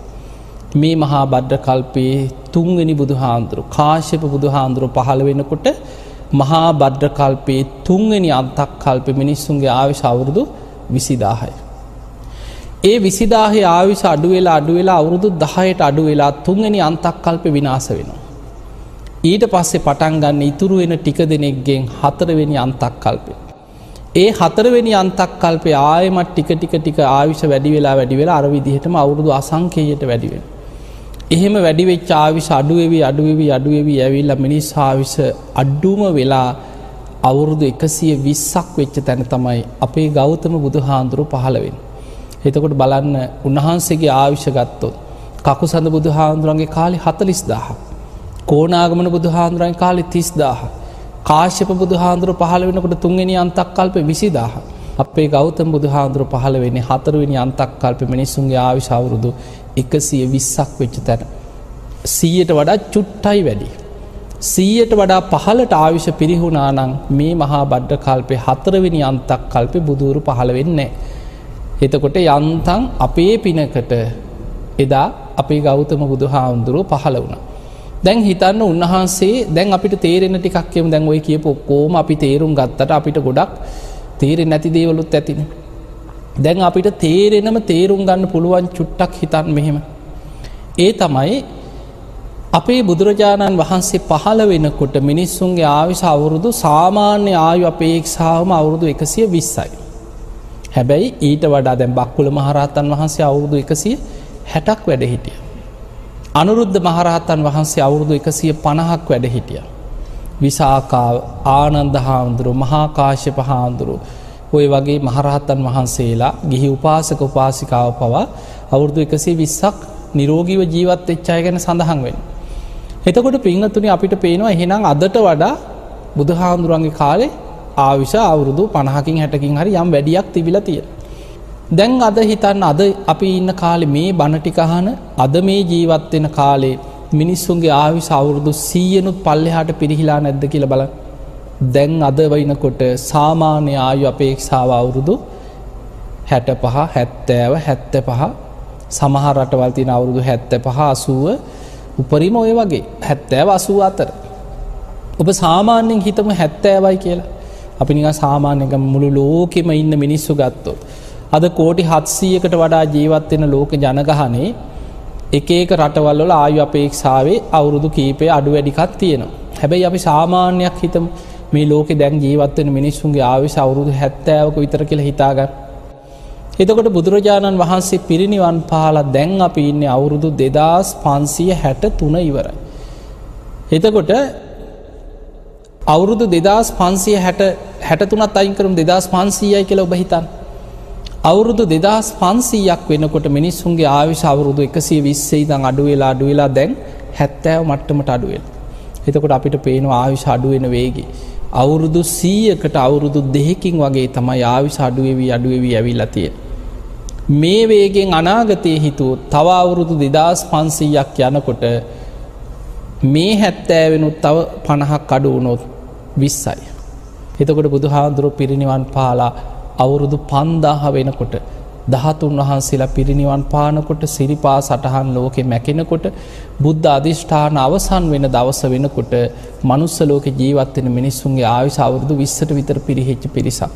මේ මහා බද්ධ කල්පයේ තුන්වෙනි බුදු හාන්දුරු කාශ්‍යප බුදු හාන්දුරුව පහළ වෙනකොට මහා බද්ධ කල්පයේ තුන්වෙනි අන්තක් කල්ප මිනිස්සුන්ගේ ආවිශ අවුරුදු විසිදාහයි. ඒ විසිදාහේ ආවිශ අඩුවෙලා අඩුවෙලා අවුරුදු දහයට අඩු වෙලා තුන්ගනි අන්තක් කල්ප විනාස වෙනවා. ඊට පස්සේ පටන් ගන්න ඉතුරු වෙන ටික දෙනෙක්ගෙන් හතරවෙනි අන්තක් කල්පය. ඒ හතරවෙනි අන්තක් කල්පය ආයමත් ටික ටික ටික ආවිශ වැඩි වෙලා වැඩි වෙලා අරවිදිහටම අවුරුදු අසංකේයට වැඩිවෙන. එහෙම වැඩිවෙච් ආවිශ අඩුවවී අඩුවවී අඩුවවී ඇවිල්ල මිනිස් ආවිශ අඩ්ඩුම වෙලා අවුරුදු එකසිය විස්සක් වෙච්ච තැන තමයි අපේ ගෞතම බුදු හාන්දුරු පහළවෙන්. එතකොට බලන්න උන්වහන්සේගේ ආවිශ ගත්තොත්. කකු සඳ බුදු හාන්දුරන්ගේ කාලි හතලිස් දාහ. කෝනාගමන බුදු හාන්දුරන් කාලි තිස් දාහ. කාශ්‍යප බුදු හාන්දුර පහල වෙනකොට තුන්ගෙන අන්තක් කල්ප විසිදාහ. අපේ ගෞතම බුදු හාන්දුර පහල වෙන්නේ හතරවෙනි අන්තක් කල්ප මිනිස්සුන්ගේ ආවිශවුරුදු එකසිය විස්සක් වෙච්ච තැන. සීයට වඩා චුට්ටයි වැඩි. සීයට වඩා පහලට ආවිශ පිරිහුණානං මේ මහා බඩ්ඩ කල්පය හතරවෙනි අන්තක් කල්පය බුදුරු පහළ වෙන්නේ. එතකොට යන්තන් අපේ පිනකට එදා අපේ ගෞතම බුදු හාමුදුරුව පහළ වුණ. දැන් හිතන්න උන්වහන්සේ දැන් අපිට තේරෙන ටිකක්යම දැන් ඔය කියපු ඔක්කෝම අපි තේරුම් ගත්තට අපිට ගොඩක් තේරෙන් නැති දේවලුත් ඇතින. දැන් අපිට තේරෙනම තේරුම් ගන්න පුළුවන් චුට්ටක් හිතන් මෙහෙම. ඒ තමයි අපේ බුදුරජාණන් වහන්සේ පහළ වෙනකොට මිනිස්සුන්ගේ ආවිශ අවුරුදු සාමාන්‍ය ආයු අපේක්ෂාවම අවුරුදු එකසිය විස්සයි. හැබැයි ඊට වඩා දැම් බක්කුල මහරහතන් වහන්සේ අවුරුදු එකසිය හැටක් වැඩ හිටිය. අනුරුද්ධ මහරහතන් වහන්සේ අවුරුදු එකසිය පණහක් වැඩ හිටිය. විසාකාව ආනන්ද හාමුදුරු මහාකාශ්‍යප හාමුදුරු ඔය වගේ මහරහතන් වහන්සේලා ගිහි උපාසක උපාසිකාව පවා අවුරුදු එකසේ විස්සක් නිරෝගීව ජීවත් එච්චාය ගැන සඳහන් වෙන්. එතකොට පිංහතුනි අපිට පේනවා එහෙනම් අදට වඩා බුදුහාමුදුරන්ගේ කාලේ ආවිශ අවුරුදු පණහකින් හැටකින් හරි යම් වැඩියක් තිබිල තිය. දැන් අද හිතන්න අද අපි ඉන්න කාලෙ මේ බණටිකහන අද මේ ජීවත්වෙන කාලේ මිනිස්සුන්ගේ ආවිශ අවුරුදු සීයනුත් පල්ලෙහාට පිරිහිලා නැද්ද කියල බල දැන් අද වයිනකොට සාමාන්‍ය ආයු අපේක්ෂාව අවුරුදු හැට පහ හැත්තෑව හැත්ත පහ සමහර රටවල් තින අවුරුදු හැත්ත පහ අසුව උපරිම ඔය වගේ හැත්තෑව අසූ අතර. ඔබ සාමාන්‍යෙන් හිතම හැත්තෑවයි කියලා අපි නික සාමාන්‍යක මුළු ලෝකෙම ඉන්න මිනිස්සු ගත්තොත්. අද කෝටි හත්සීයකට වඩා ජීවත්වෙන ලෝක ජනගහනේ එකඒක රටවල්ල ආයු අපේක්ෂාවේ අවුරුදු කීපය අඩු වැඩිකත් තියෙනවා. හැබැයි අපි සාමාන්‍යයක් හිතම මේ ලෝක දැන් ජීවත්වෙන මිනිස්සුන්ගේ ආවිශ අවුරුදු හැත්තෑවක විතර කියල හිතාගන්න. එතකොට බුදුරජාණන් වහන්සේ පිරිනිවන් පාලා දැන් අපි ඉන්න අවුරුදු දෙදස් පන්සිය හැට තුන ඉවරයි. එතකොට අවුරුදු දෙදස් පන්සිය හැට හැටතුනත් අයිකරම් දෙදස් පන්සීයයි කියල ඔබ හිතන්. අවුරුදු දෙදස් පන්සීයක් වෙනකොට මිනිස්සුන්ගේ ආවිශ අවුරුදු එකසේ විස්සේ දං අඩුවෙලා අඩුවෙලා දැන් හැත්තෑව මට්ටමට අඩුවෙන්. එතකොට අපිට පේනවා ආවිශ අඩුවෙන වේගේ. අවුරුදු සීයකට අවුරුදු දෙහෙකින් වගේ තමයි ආවිශ අඩුවවී අඩුවවී ඇවිල්ලා තිය. මේ වේගෙන් අනාගතය හිතු තව අවුරුදු දෙදස් පන්සීයක් යනකොට මේ හැත්තෑවෙනුත් තව පණහක් අඩු වුණොත් විස්සයි. එතකොට බුදු හාදුරුව පිරිනිවන් පාලා අවුරුදු පන්දාහ වෙනකොට දහතුන් වහන්සේලා පිරිනිවන් පානකොට සිරිපා සටහන් ලෝකෙ මැකෙනකොට බුද්ධ අධිෂ්ඨාන අවසන් වෙන දවස වෙනකොට මනුස්ස ලෝක ජීවත්වෙන මිනිස්සුන්ගේ ආවිශ අවුරුදු විස්සට විතර පිරිහෙච්ච පිරිසක්.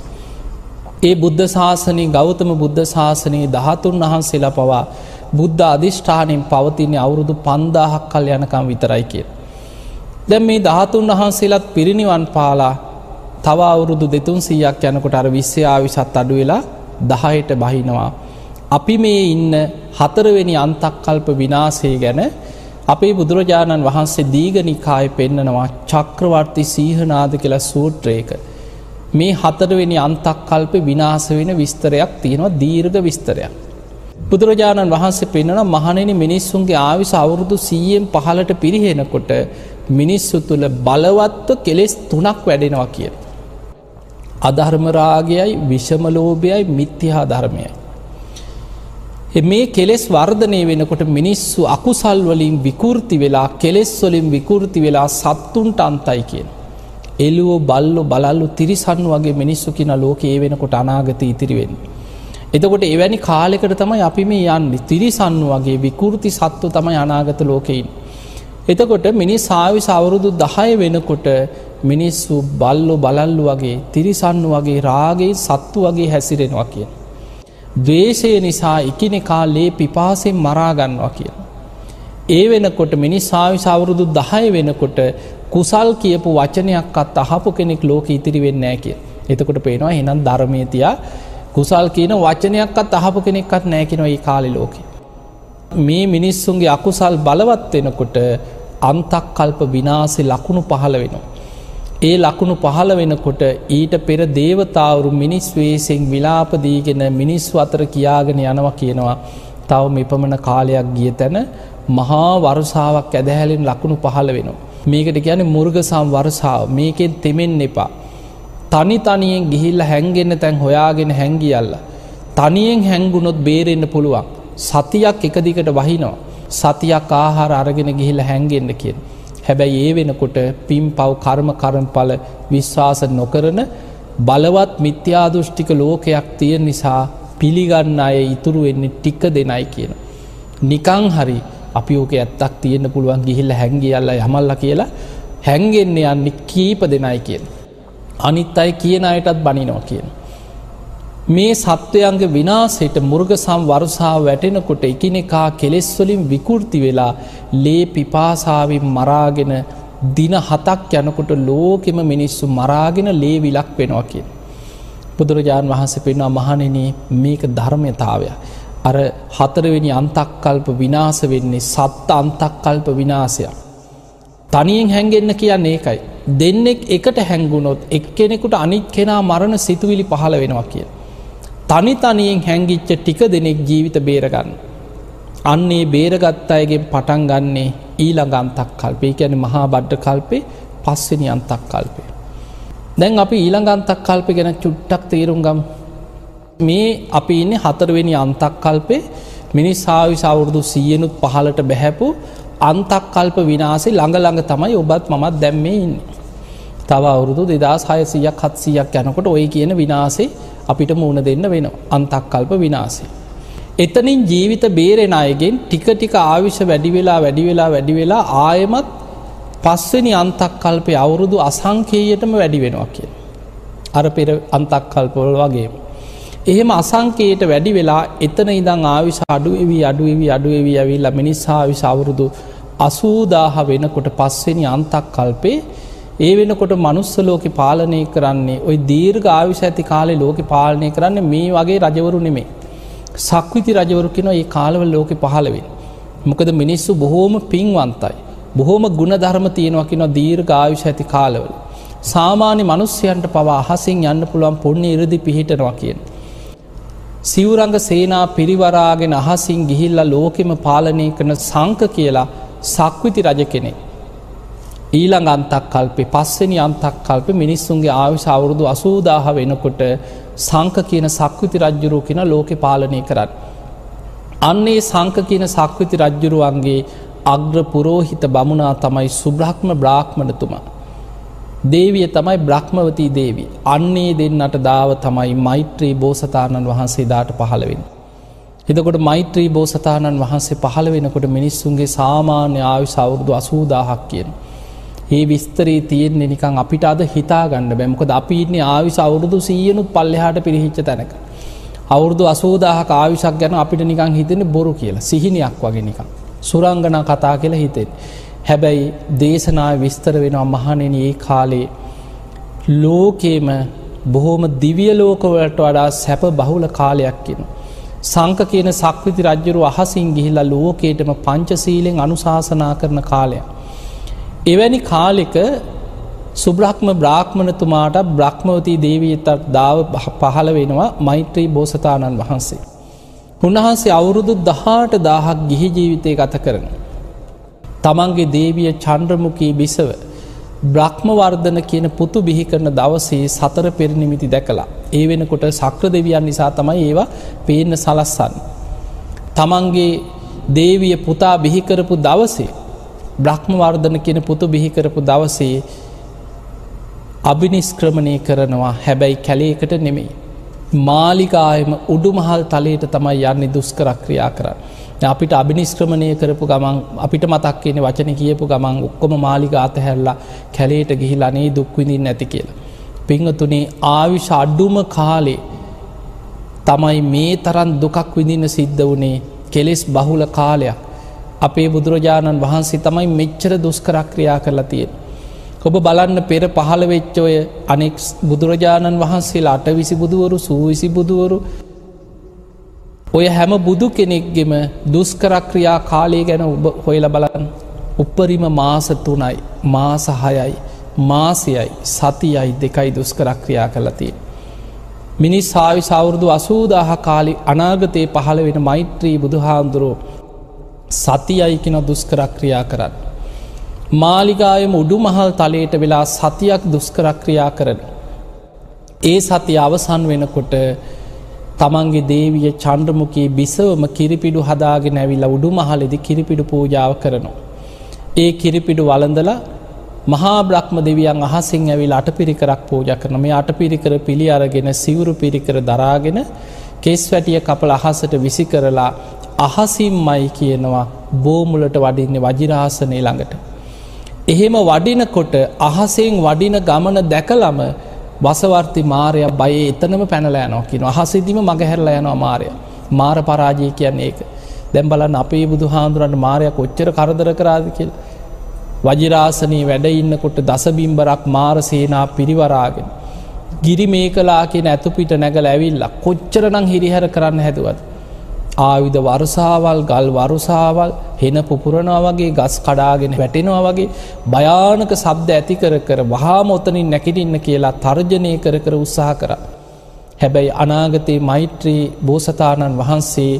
ඒ බුද්ධ ශාසනය ගෞතම බුද්ධ ශාසනයේ දහතුන් වහන්සේලා පවා බුද්ධ අධිෂ්ඨානයෙන් පවතින්නේ අවුරුදු පන්දාහක් කල් යනකම් විතරයි කිය. දැම් මේ දහතුන් වහන්සේලත් පිරිනිවන් පාලා තව අවුරුදු දෙතුන් සීයක් යනකොට අර විශ්‍ය ආවිශත් අඩු වෙලා දහයට බහිනවා. අපි මේ ඉන්න හතරවෙනි අන්තක්කල්ප විනාසේ ගැන අපේ බුදුරජාණන් වහන්සේ දීගනිකාය පෙන්නනවා චක්‍රවර්ති සීහනාද කියලා සූත්‍රයක. මේ හතරවෙනි අන්තක්කල්ප විනාස වෙන විස්තරයක් තියෙනවා දීර්ඝ විස්තරයක්. බුදුරජාණන් වහන්සේ පෙන්න්නන මහනෙන මිනිස්සුන්ගේ ආවිස අවුරුදු සීයෙන් පහලට පිරිහෙනකොට මිනිස්සු තුළ බලවත්ව කෙලෙස් තුනක් වැඩෙනවා කියන. අධර්මරාගයයි විෂමලෝභයයි මිත්‍යහා ධර්මයයි. මේ කෙලෙස් වර්ධනය වෙනකොට මිනිස්සු අකුසල් වලින් විකෘති වෙලා කෙලෙස් වලින් විකෘති වෙලා සත්තුන්ට අන්තයි කියෙන්. එලුවෝ බල්ලො බලල්ලු තිරිසන් වගේ මිනිස්සු කින ලෝක ඒ වෙනකොට අනාගත ඉතිරිවෙන්. එතකොට එවැනි කාලෙකට තමයි අපි මේ යන්න තිරිසන්නු වගේ විකෘති සත්තු තමයි අනාගත ලෝකයින්. එතකොට මිනිස් සාවි සවුරුදු දහය වෙනකොට මිනිස්සු බල්ලො බලල්ලු වගේ තිරිසන්නු වගේ රාගේ සත්තු වගේ හැසිරෙනවා කිය. දවේශය නිසා එකනෙකා ලේ පිපාසෙන් මරාගන්නවා කිය. ඒ වෙනකොට මිනිස් සාවි සවුරුදු දහය වෙනකොට කුසල් කියපු වචනයක්ත් අහපු කෙනෙක් ලෝක ඉතිරි වෙන්නෑ කිය. එතකොට පේනවා එනම් ධර්මේතියා කුසල් කියන වචනයක්ත් අහපු කෙනෙක්වත් නෑකෙනවා ඒ කාලි ලෝකෙ. මේ මිනිස්සුන්ගේ අකුසල් බලවත් වෙනකොට අන්තක් කල්ප විනාසේ ලකුණු පහළ වෙනවා. ඒ ලකුණු පහළ වෙනකොට ඊට පෙර දේවතාවරු මිනිස් වේසෙන් විලාපදීගෙන මිනිස්සු අතර කියාගෙන යනවා කියනවා තව මෙපමණ කාලයක් ගිය තැන මහා වරුසාාවක් ඇදහැලෙන් ලකුණු පහළ වෙනවා. මේකට කියන මුර්ගසම් වරසාාව මේකෙන් තෙමෙන් එපා. තනි තනියෙන් ගිහිල්ල හැන්ගෙන්න්න තැන් හොයාගෙන හැංගියල්ල. තනියෙන් හැංගුණොත් බේරෙන්න්න පුළුවන්. සතියක් එකදිකට වහිනවා. සතියක් ආහාර අරගෙන ගිහිල්ල හැන්ගෙන්න්න කියෙන්. හැබැයි ඒ වෙනකොට පිම් පව් කර්ම කරම්පල විශ්වාස නොකරන බලවත් මිත්‍යාදෘෂ්ටික ලෝකයක් තිය නිසා පිළිගන්න අය ඉතුරු වෙන්නේ ටික්ක දෙනයි කියන. නිකං හරි අපි ඕක ඇත්තක් තියෙන්න්න පුළුවන් ගිහිල්ල හැංගියල්ල යමල්ල කියලා හැන්ගෙන්න්න යන්නේ කීප දෙනයි කියන. අනිත් අයි කියන අයටත් බනිනවා කියන. මේ සත්වයන්ගේ විනාසට මුර්ග සම් වරුසා වැටෙනකොට එකනෙකා කෙලෙස්වලින් විකෘති වෙලා ලේ පිපාසාවින් මරාගෙන දින හතක් යනකොට ලෝකෙම මිනිස්සු මරාගෙන ලේ විලක් වෙනවා කිය. බුදුරජාණන් වහන්සේ පෙන්වා මහනෙන මේක ධර්මයතාවය. අර හතරවෙනි අන්තක්කල්ප විනාස වෙන්නේ සත්ත අන්තක්කල්ප විනාසයක්. තනියෙන් හැන්ගෙන්න්න කියන්න ඒකයි. දෙන්නෙක් එකට හැංගුණොත් එක්කෙනෙකුට අනිත් කෙනා මරණ සිතුවිලි පහළ වෙනවා කිය. තනි තනියෙන් හැංගිච්ච ටික දෙනෙක් ජීවිත බේරගන්න. අන්නේ බේරගත් අයගෙන් පටන් ගන්නේ ඊළඟ අන්තක් කල්පය කියන මහා බඩ්ඩ කල්පේ පස්සනි අන්තක් කල්පය. දැන් අපි ඊළඟ අන්තක් කල්පය ගැන චුට්ටක් තේරුම් ගම් මේ අපි ඉන්නේ හතරවෙනි අන්තක් කල්පේ මිනිස් සාවි සවුරුදු සියනුත් පහලට බැහැපු අන්තක් කල්ප විනාසේ ළඟ තමයි ඔබත් මමත් දැම්මේ ඉන්න. තව අවුරුදු දෙදස් හයසියක් හත්සියක් යනකොට ඔය කියන විනාසේ අපිට මුණ දෙන්න වෙන අන්තක් කල්ප විනාසේ. එතනින් ජීවිත බේරෙන අයගෙන් ටික ටික ආවිශ වැඩි වෙලා වැඩි වෙලා වැඩි වෙලා ආයමත් පස්වනි අන්තක් කල්පය අවුරුදු අසංකේයටම වැඩි වෙනවා කිය. අර පෙර අන්තක් කල්පොල් වගේ. එහෙම අසංකේයට වැඩි වෙලා එතන ඉදං ආවිශ අඩුවවී අඩුවවී අඩුවවී ඇවිල්ල මිනිස්සා විශ අවුරුදු අසූදාහ වෙනකොට පස්වෙනි අන්තක් කල්පේ ඒ වෙනකොට මනුස්ස ලෝක පාලනය කරන්නේ ඔය දීර්ඝ ආවිශ ඇති කාලේ ලෝක පාලනය කරන්න මේ වගේ රජවරු නෙමේ. සක්විති රජවරු කෙන ඒ කාලවල් ලෝක පහළවෙන්. මොකද මිනිස්සු බොහෝම පින්වන්තයි. බොහෝම ගුණ ධර්ම තියෙනවකින දීර්ඝ ආවිශ ඇති කාලවල. සාමාන්‍ය මනුස්්‍යයන්ට පවා අහසින් යන්න පුළුවන් පොන්න ඉරදි පිහිටනවා කියෙන්. සිවරංග සේනා පිරිවරාගෙන අහසින් ගිහිල්ල ලෝකෙම පාලනය කරන සංක කියලා සක්විති රජ කෙනෙ. ඊළඟ අන්තක් කල්පේ පස්සනි අන්තක් කල්ප මිනිස්සුන්ගේ ආවිශ අවුරුදු අසූදාහ වෙනකොට සංක කියන සක්විති රජ්ජුරුව කියෙන ලෝකෙ පාලනය කරන්න. අන්නේ සංක කියන සක්විති රජ්ජුරුවන්ගේ අග්‍ර පුරෝහිත බමුණා තමයි සුබ්‍රහ්ම බ්‍රාහ්මණතුමා. දේවිය තමයි බ්‍රහ්මවතී දේවී. අන්නේ දෙන්නට දාව තමයි මෛත්‍රී බෝසතාණන් වහන්සේ දාට පහළවෙන්. එතකොට මෛත්‍රී බෝසතාණන් වහන්සේ පහළ වෙනකොට මිනිස්සුන්ගේ සාමාන්‍ය ආයු සවුරුදු අසූදාහක් කියන. ඒ විස්තරී තියෙන්නේ නිකං අපිට අද හිතා ගන්න බැමකද අපි ඉන්නේ ආවිස අවුරුදු සීයනුත් පල්ලෙහාට පිරිහිච්ච තැනක. අවුරුදු අසූදාහක ආවිශක් ගැන අපිට නිකං හිතෙන බොරු කියලා සිහිනයක් වගේ නිකං. සුරංගනා කතා කියලා හිතෙන්. හැබැයි දේශනා විස්තර වෙනවා මහනෙන ඒ කාලේ ලෝකේම බොහෝම දිවිය ලෝකවලට වඩා සැප බහුල කාලයක් කියෙන. සංක කියන සක්විති රජ්ජුරු අහසින් ගිහිල්ලා ලෝකේටම පංචසීලෙන් අනුශාසනා කරන කාලයක්. එවැනි කාලෙක සුබ්‍රහ්ම බ්‍රාහ්මණතුමාට බ්‍රහ්මවතී දේවීතත් දාව පහළ වෙනවා මෛත්‍රී බෝසතාණන් වහන්සේ. උන්වහන්සේ අවුරුදු දහට දාහක් ගිහි ජීවිතය ගත කරන. තමන්ගේ දේවිය චන්ද්‍රමුකී බිසව බ්‍රහ්මවර්ධන කියන පුතු බිහි කරන දවසේ සතර පෙරනිමිති දැකලා. ඒ වෙනකොට සක්‍ර දෙවියන් නිසා තමයි ඒවා පේන්න සලස්සන්න. තමන්ගේ දේවිය පුතා බිහිකරපු දවසේ බ්‍රහ්මවර්ධන කියන පුතු බිහිකරපු දවසේ අභිනිස්ක්‍රමණය කරනවා හැබැයි කැලේකට නෙමෙයි. මාලිකායම උඩුමහල් තලයට තමයි යන්නේ දුස්කරක්‍රියා කරන්න. අපිට අභිනිස්ක්‍රමණය කරපු ගමන් අපිට මතක් කියන වචන කියපු ගමන් ඔක්කොම මාලික අතහැරලා කැලේට ගිහිල් අනේ දුක්විඳින් නැති කියලා. පිංහතුනේ ආවිශ අඩ්ඩුම කාලේ තමයි මේ තරන් දුකක් විඳින්න සිද්ධ වනේ කෙලෙස් බහුල කාලයක් අපේ බුදුරජාණන් වහන්සේ තමයි මෙච්චර දුස්කරක්‍රියා කරලා තියෙන. ඔබ බලන්න පෙර පහළ වෙච්චෝය අනෙක් බුදුරජාණන් වහන්සේලා අට විසි බුදුවරු සූවිසි බුදුවරු ඔය හැම බුදු කෙනෙක්ගෙම දුස්කරක්‍රියා කාලය ගැන ඔබ හොයල බලන්න උපරිම මාස තුනයි මාසහයයි මාසයයි සතියයි දෙකයි දුස්කරක්‍රියා කලතිය. මිනිස් සාවි සෞුරුදු අසූදාහ කාලි අනාගතයේ පහළ වෙන මෛත්‍රී බුදුහාන්දුරුවෝ සතියයි කියෙන දුස්කරක්‍රියා කරන්න. මාලිගායම උඩු මහල් තලයට වෙලා සතියක් දුස්කරක්‍රියා කරන. ඒ සති අවසන් වෙනකොට තමන්ගේ දේවිය චන්ද්‍රමුකී බිසවම කිරිපිඩු හදාගෙන ඇවිල්ල උඩු මහලෙදි කිරිපිඩු පූජාව කරනවා. ඒ කිරිපිඩු වලඳල මහා බ්‍රහ්ම දෙවියන් අහසිං ඇවිල් අට පිරිකරක් පූජ කරන මේ අට පිරිකර පිළි අරගෙන සිවුරු පිරිකර දරාගෙන කෙස් වැටිය කපල අහසට විසි කරලා අහසිම්මයි කියනවා බෝමුලට වඩින්නේ වජිරාසනය ළඟට. එහෙම වඩිනකොට අහසෙන් වඩින ගමන දැකලම වසවර්ති මාරය බයේ එතනම පැනලෑනෝ කියන අහසිදිම මගහැරල යනවා මාරය. මාර පරාජය කියන්නේ ඒක. දැම් බලන්න අපේ බුදු හාදුරන්ට මාරයක් කොච්චර කරදර කරාද කියල්. වජිරාසනී වැඩ ඉන්නකොට දසබිම්බරක් මාර සේනා පිරිවරාගෙන ගිරි මේ කලා කියෙන ඇතුපිට නැගල ඇවිල්ල කොච්චරනං හිරිහැර කරන්න හැදුවත් ආවිධ වරුසාවල් ගල් වරුසාවල් හෙන පුපුරනවා වගේ ගස් කඩාගෙන වැටෙනවා වගේ භයානක සබ්ද ඇති කර කර වහාමොතනින් නැකිටින්න කියලා තර්ජනය කර කර උත්සාහ කර. හැබැයි අනාගතයේ මෛත්‍රී බෝසතාණන් වහන්සේ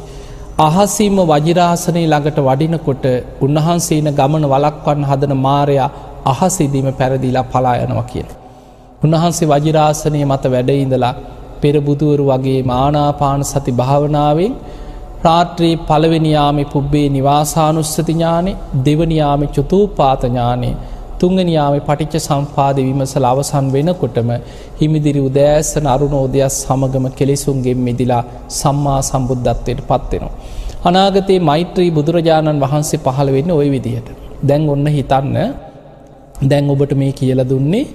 අහසීම වජිරාසනය ළඟට වඩිනකොට උන්වහන්සේන ගමන වලක්වන්න හදන මාරයා අහසිදීම පැරදිලා පලායනවා කියන. උන්වහන්සේ වජිරාසනය මත වැඩඉඳලා පෙරබුදුවරු වගේ මානාපාන සති භාවනාවෙන් රාත්‍රයේ පළවෙනියාමි පුබ්බේ නිවාසානුස්සති ඥානෙ දෙවනියාමි චුතූපාතඥානය තුංගනියාමි පටිච්ච සම්පාද විමසල අවසන් වෙනකොටම හිමිදිරි උදෑසන අරුණෝදයක් සමගම කෙලෙසුන්ගෙන් මෙදිලා සම්මා සම්බුද්ධත්වයට පත්වෙනවා. අනාගතයේ මෛත්‍රී බුදුරජාණන් වහන්සේ පහළ වෙන්න ඔය විදිහට. දැන් ඔන්න හිතන්න දැන් ඔබට මේ කියල දුන්නේ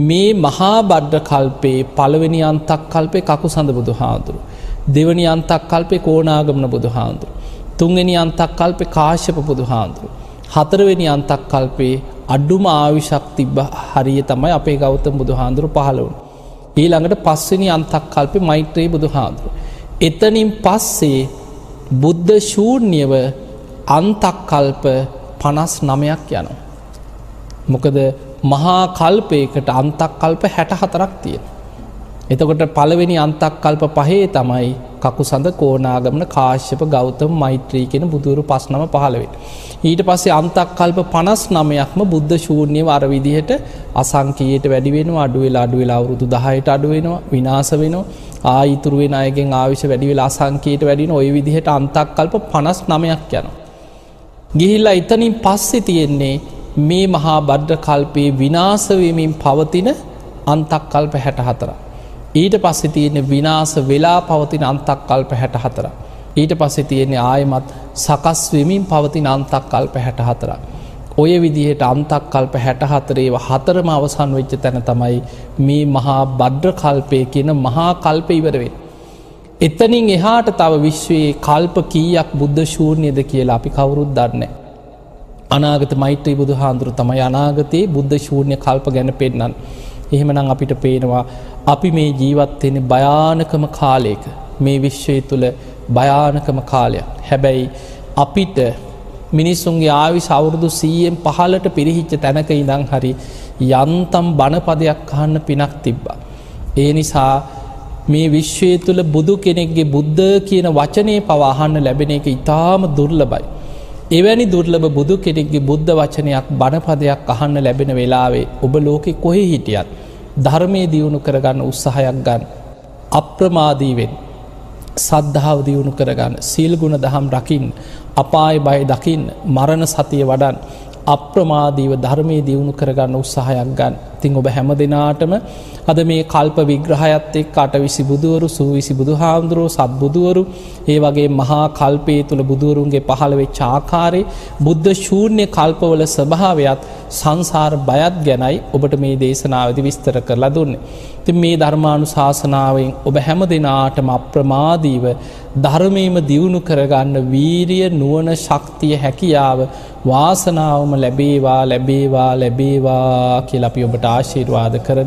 මේ මහා බඩ්ඩ කල්පේ පළවෙනි අන්තක් කල්පේ කකු සඳ බුදු හාදුරු. දෙවනි අන්තක් කල්පේ කෝනාගමන බුදු හාන්දුරු. තුන්වෙනි අන්තක් කල්පේ කාශ්‍යප බුදු හාන්දුරු. හතරවෙනි අන්තක් කල්පේ අඩ්ඩුම ආවිශක් තිබ්බ හරිය තමයි අපේ ගෞතම බුදු හාන්දුරු පහළවුන්. ඊළඟට පස්වනි අන්තක් කල්පේ මෛත්‍රයේ බුදු හාන්දුරු. එතනින් පස්සේ බුද්ධ ශූර්ණියව අන්තක් කල්ප පනස් නමයක් යනවා. මොකද මහා කල්පයකට අන්තක් කල්ප හැට හතරක් තියෙන. එතකොට පළවෙනි අන්තක් කල්ප පහේ තමයි කකු සඳ කෝනාගමන කාශ්‍යප ගෞතම මෛත්‍රී කෙන බුදුරු පස්නම පහළවෙට. ඊට පස්සේ අන්තක් කල්ප පනස් නමයක්ම බුද්ධ ශූර්ණය වර විදිහට අසංකයට වැඩිවෙන අඩුවෙලා අඩුවෙලා අවුරුදු දහයට අඩුවෙනවා විනාස වෙනවා ආයිතුරුවෙන අයගෙන් ආවිශ වැඩිවෙලා අසංකයට වැඩින ඔය විදිහට අන්තක් කල්ප පනස් නමයක් යන. ගිහිල්ලා එතනින් පස්සෙ තියෙන්නේ මේ මහා බද්ධ කල්පයේ විනාසවමින් පවතින අන්තක් කල්ප හැට හතරා. ඊට පස්සෙ තියෙන විනාස වෙලා පවතින අන්තක් කල්ප හැට හතර. ඊට පස්සෙ තියෙන්නේ ආයමත් සකස් වෙමින් පවතින අන්තක් කල්ප හැට හතරක්. ඔය විදිහට අන්තක් කල්ප හැට හතරේව හතරම අවසන් වෙච්ච තැන තමයි මේ මහා බඩ්්‍ර කල්පය කියන මහා කල්ප ඉවරවෙන්. එතනින් එහාට තව විශ්වයේ කල්ප කීයක් බුද්ධ ශූර්ණයද කියලා අපි කවුරුත් දන්නේ. අනාගත මෛත්‍රී බුදු හාන්දුරු තමයි අනාගතයේ බුද්ධ ශූර්ණය කල්ප ගැන පෙන්නන්. එහෙමනම් අපිට පේනවා අපි මේ ජීවත්වෙන භයානකම කාලයක මේ විශ්වය තුළ භයානකම කාලයක්. හැබැයි අපිට මිනිස්සුන්ගේ ආවි සවුරුදු සීයෙන් පහලට පිරිහිච්ච තැනක ඉදං හරි යන්තම් බණපදයක් අහන්න පිනක් තිබ්බා. ඒ නිසා මේ විශ්වය තුළ බුදු කෙනෙක්ගේ බුද්ධ කියන වචනය පවාහන්න ලැබෙන එක ඉතාම දුර්ලබයි. එවැනි දුර්ලභ බුදු කෙනෙක්ගේ බුද්ධ වචනයක් බණපදයක් අහන්න ලැබෙන වෙලාවේ ඔබ ලෝකෙ කොහෙ හිටියත් ධර්මය දියුණු කරගන්න උත්සාහයක් ගන්න. අප්‍රමාදීවෙන් සද්ධාව දියුණු කරගන්න. සීල්ගුණ දහම් රකිින් අපාය බය දකිින් මරණ සතිය වඩන් අප්‍රමාදීව ධර්මය දියුණු කරගන්න උත්සාහයක් ගන්න තිං ඔබ හැම දෙනාටම අද මේ කල්ප විග්‍රහයත් එක් අට විසි බුදුවරු සූවිසි බුදු හාමුදුරුවෝ සත්බුදුවරු ඒ වගේ මහා කල්පේ තුළ බුදුවරුන්ගේ පහළවෙ චාකාරය බුද්ධ ශූර්ණය කල්පවල ස්වභාවයක් සංසාර බයත් ගැනයි ඔබට මේ දේශනාවදි විස්තර කරලා දුන්නේ. ති මේ ධර්මාණු ශාසනාවෙන් ඔබ හැම දෙනාටම අප්‍රමාදීව ධර්මීම දියුණු කරගන්න වීරිය නුවන ශක්තිය හැකියාව වාසනාවම ලැබේවා ලැබේවා ලැබේවා කියලපි ඔබට ආශීර්වාද කරන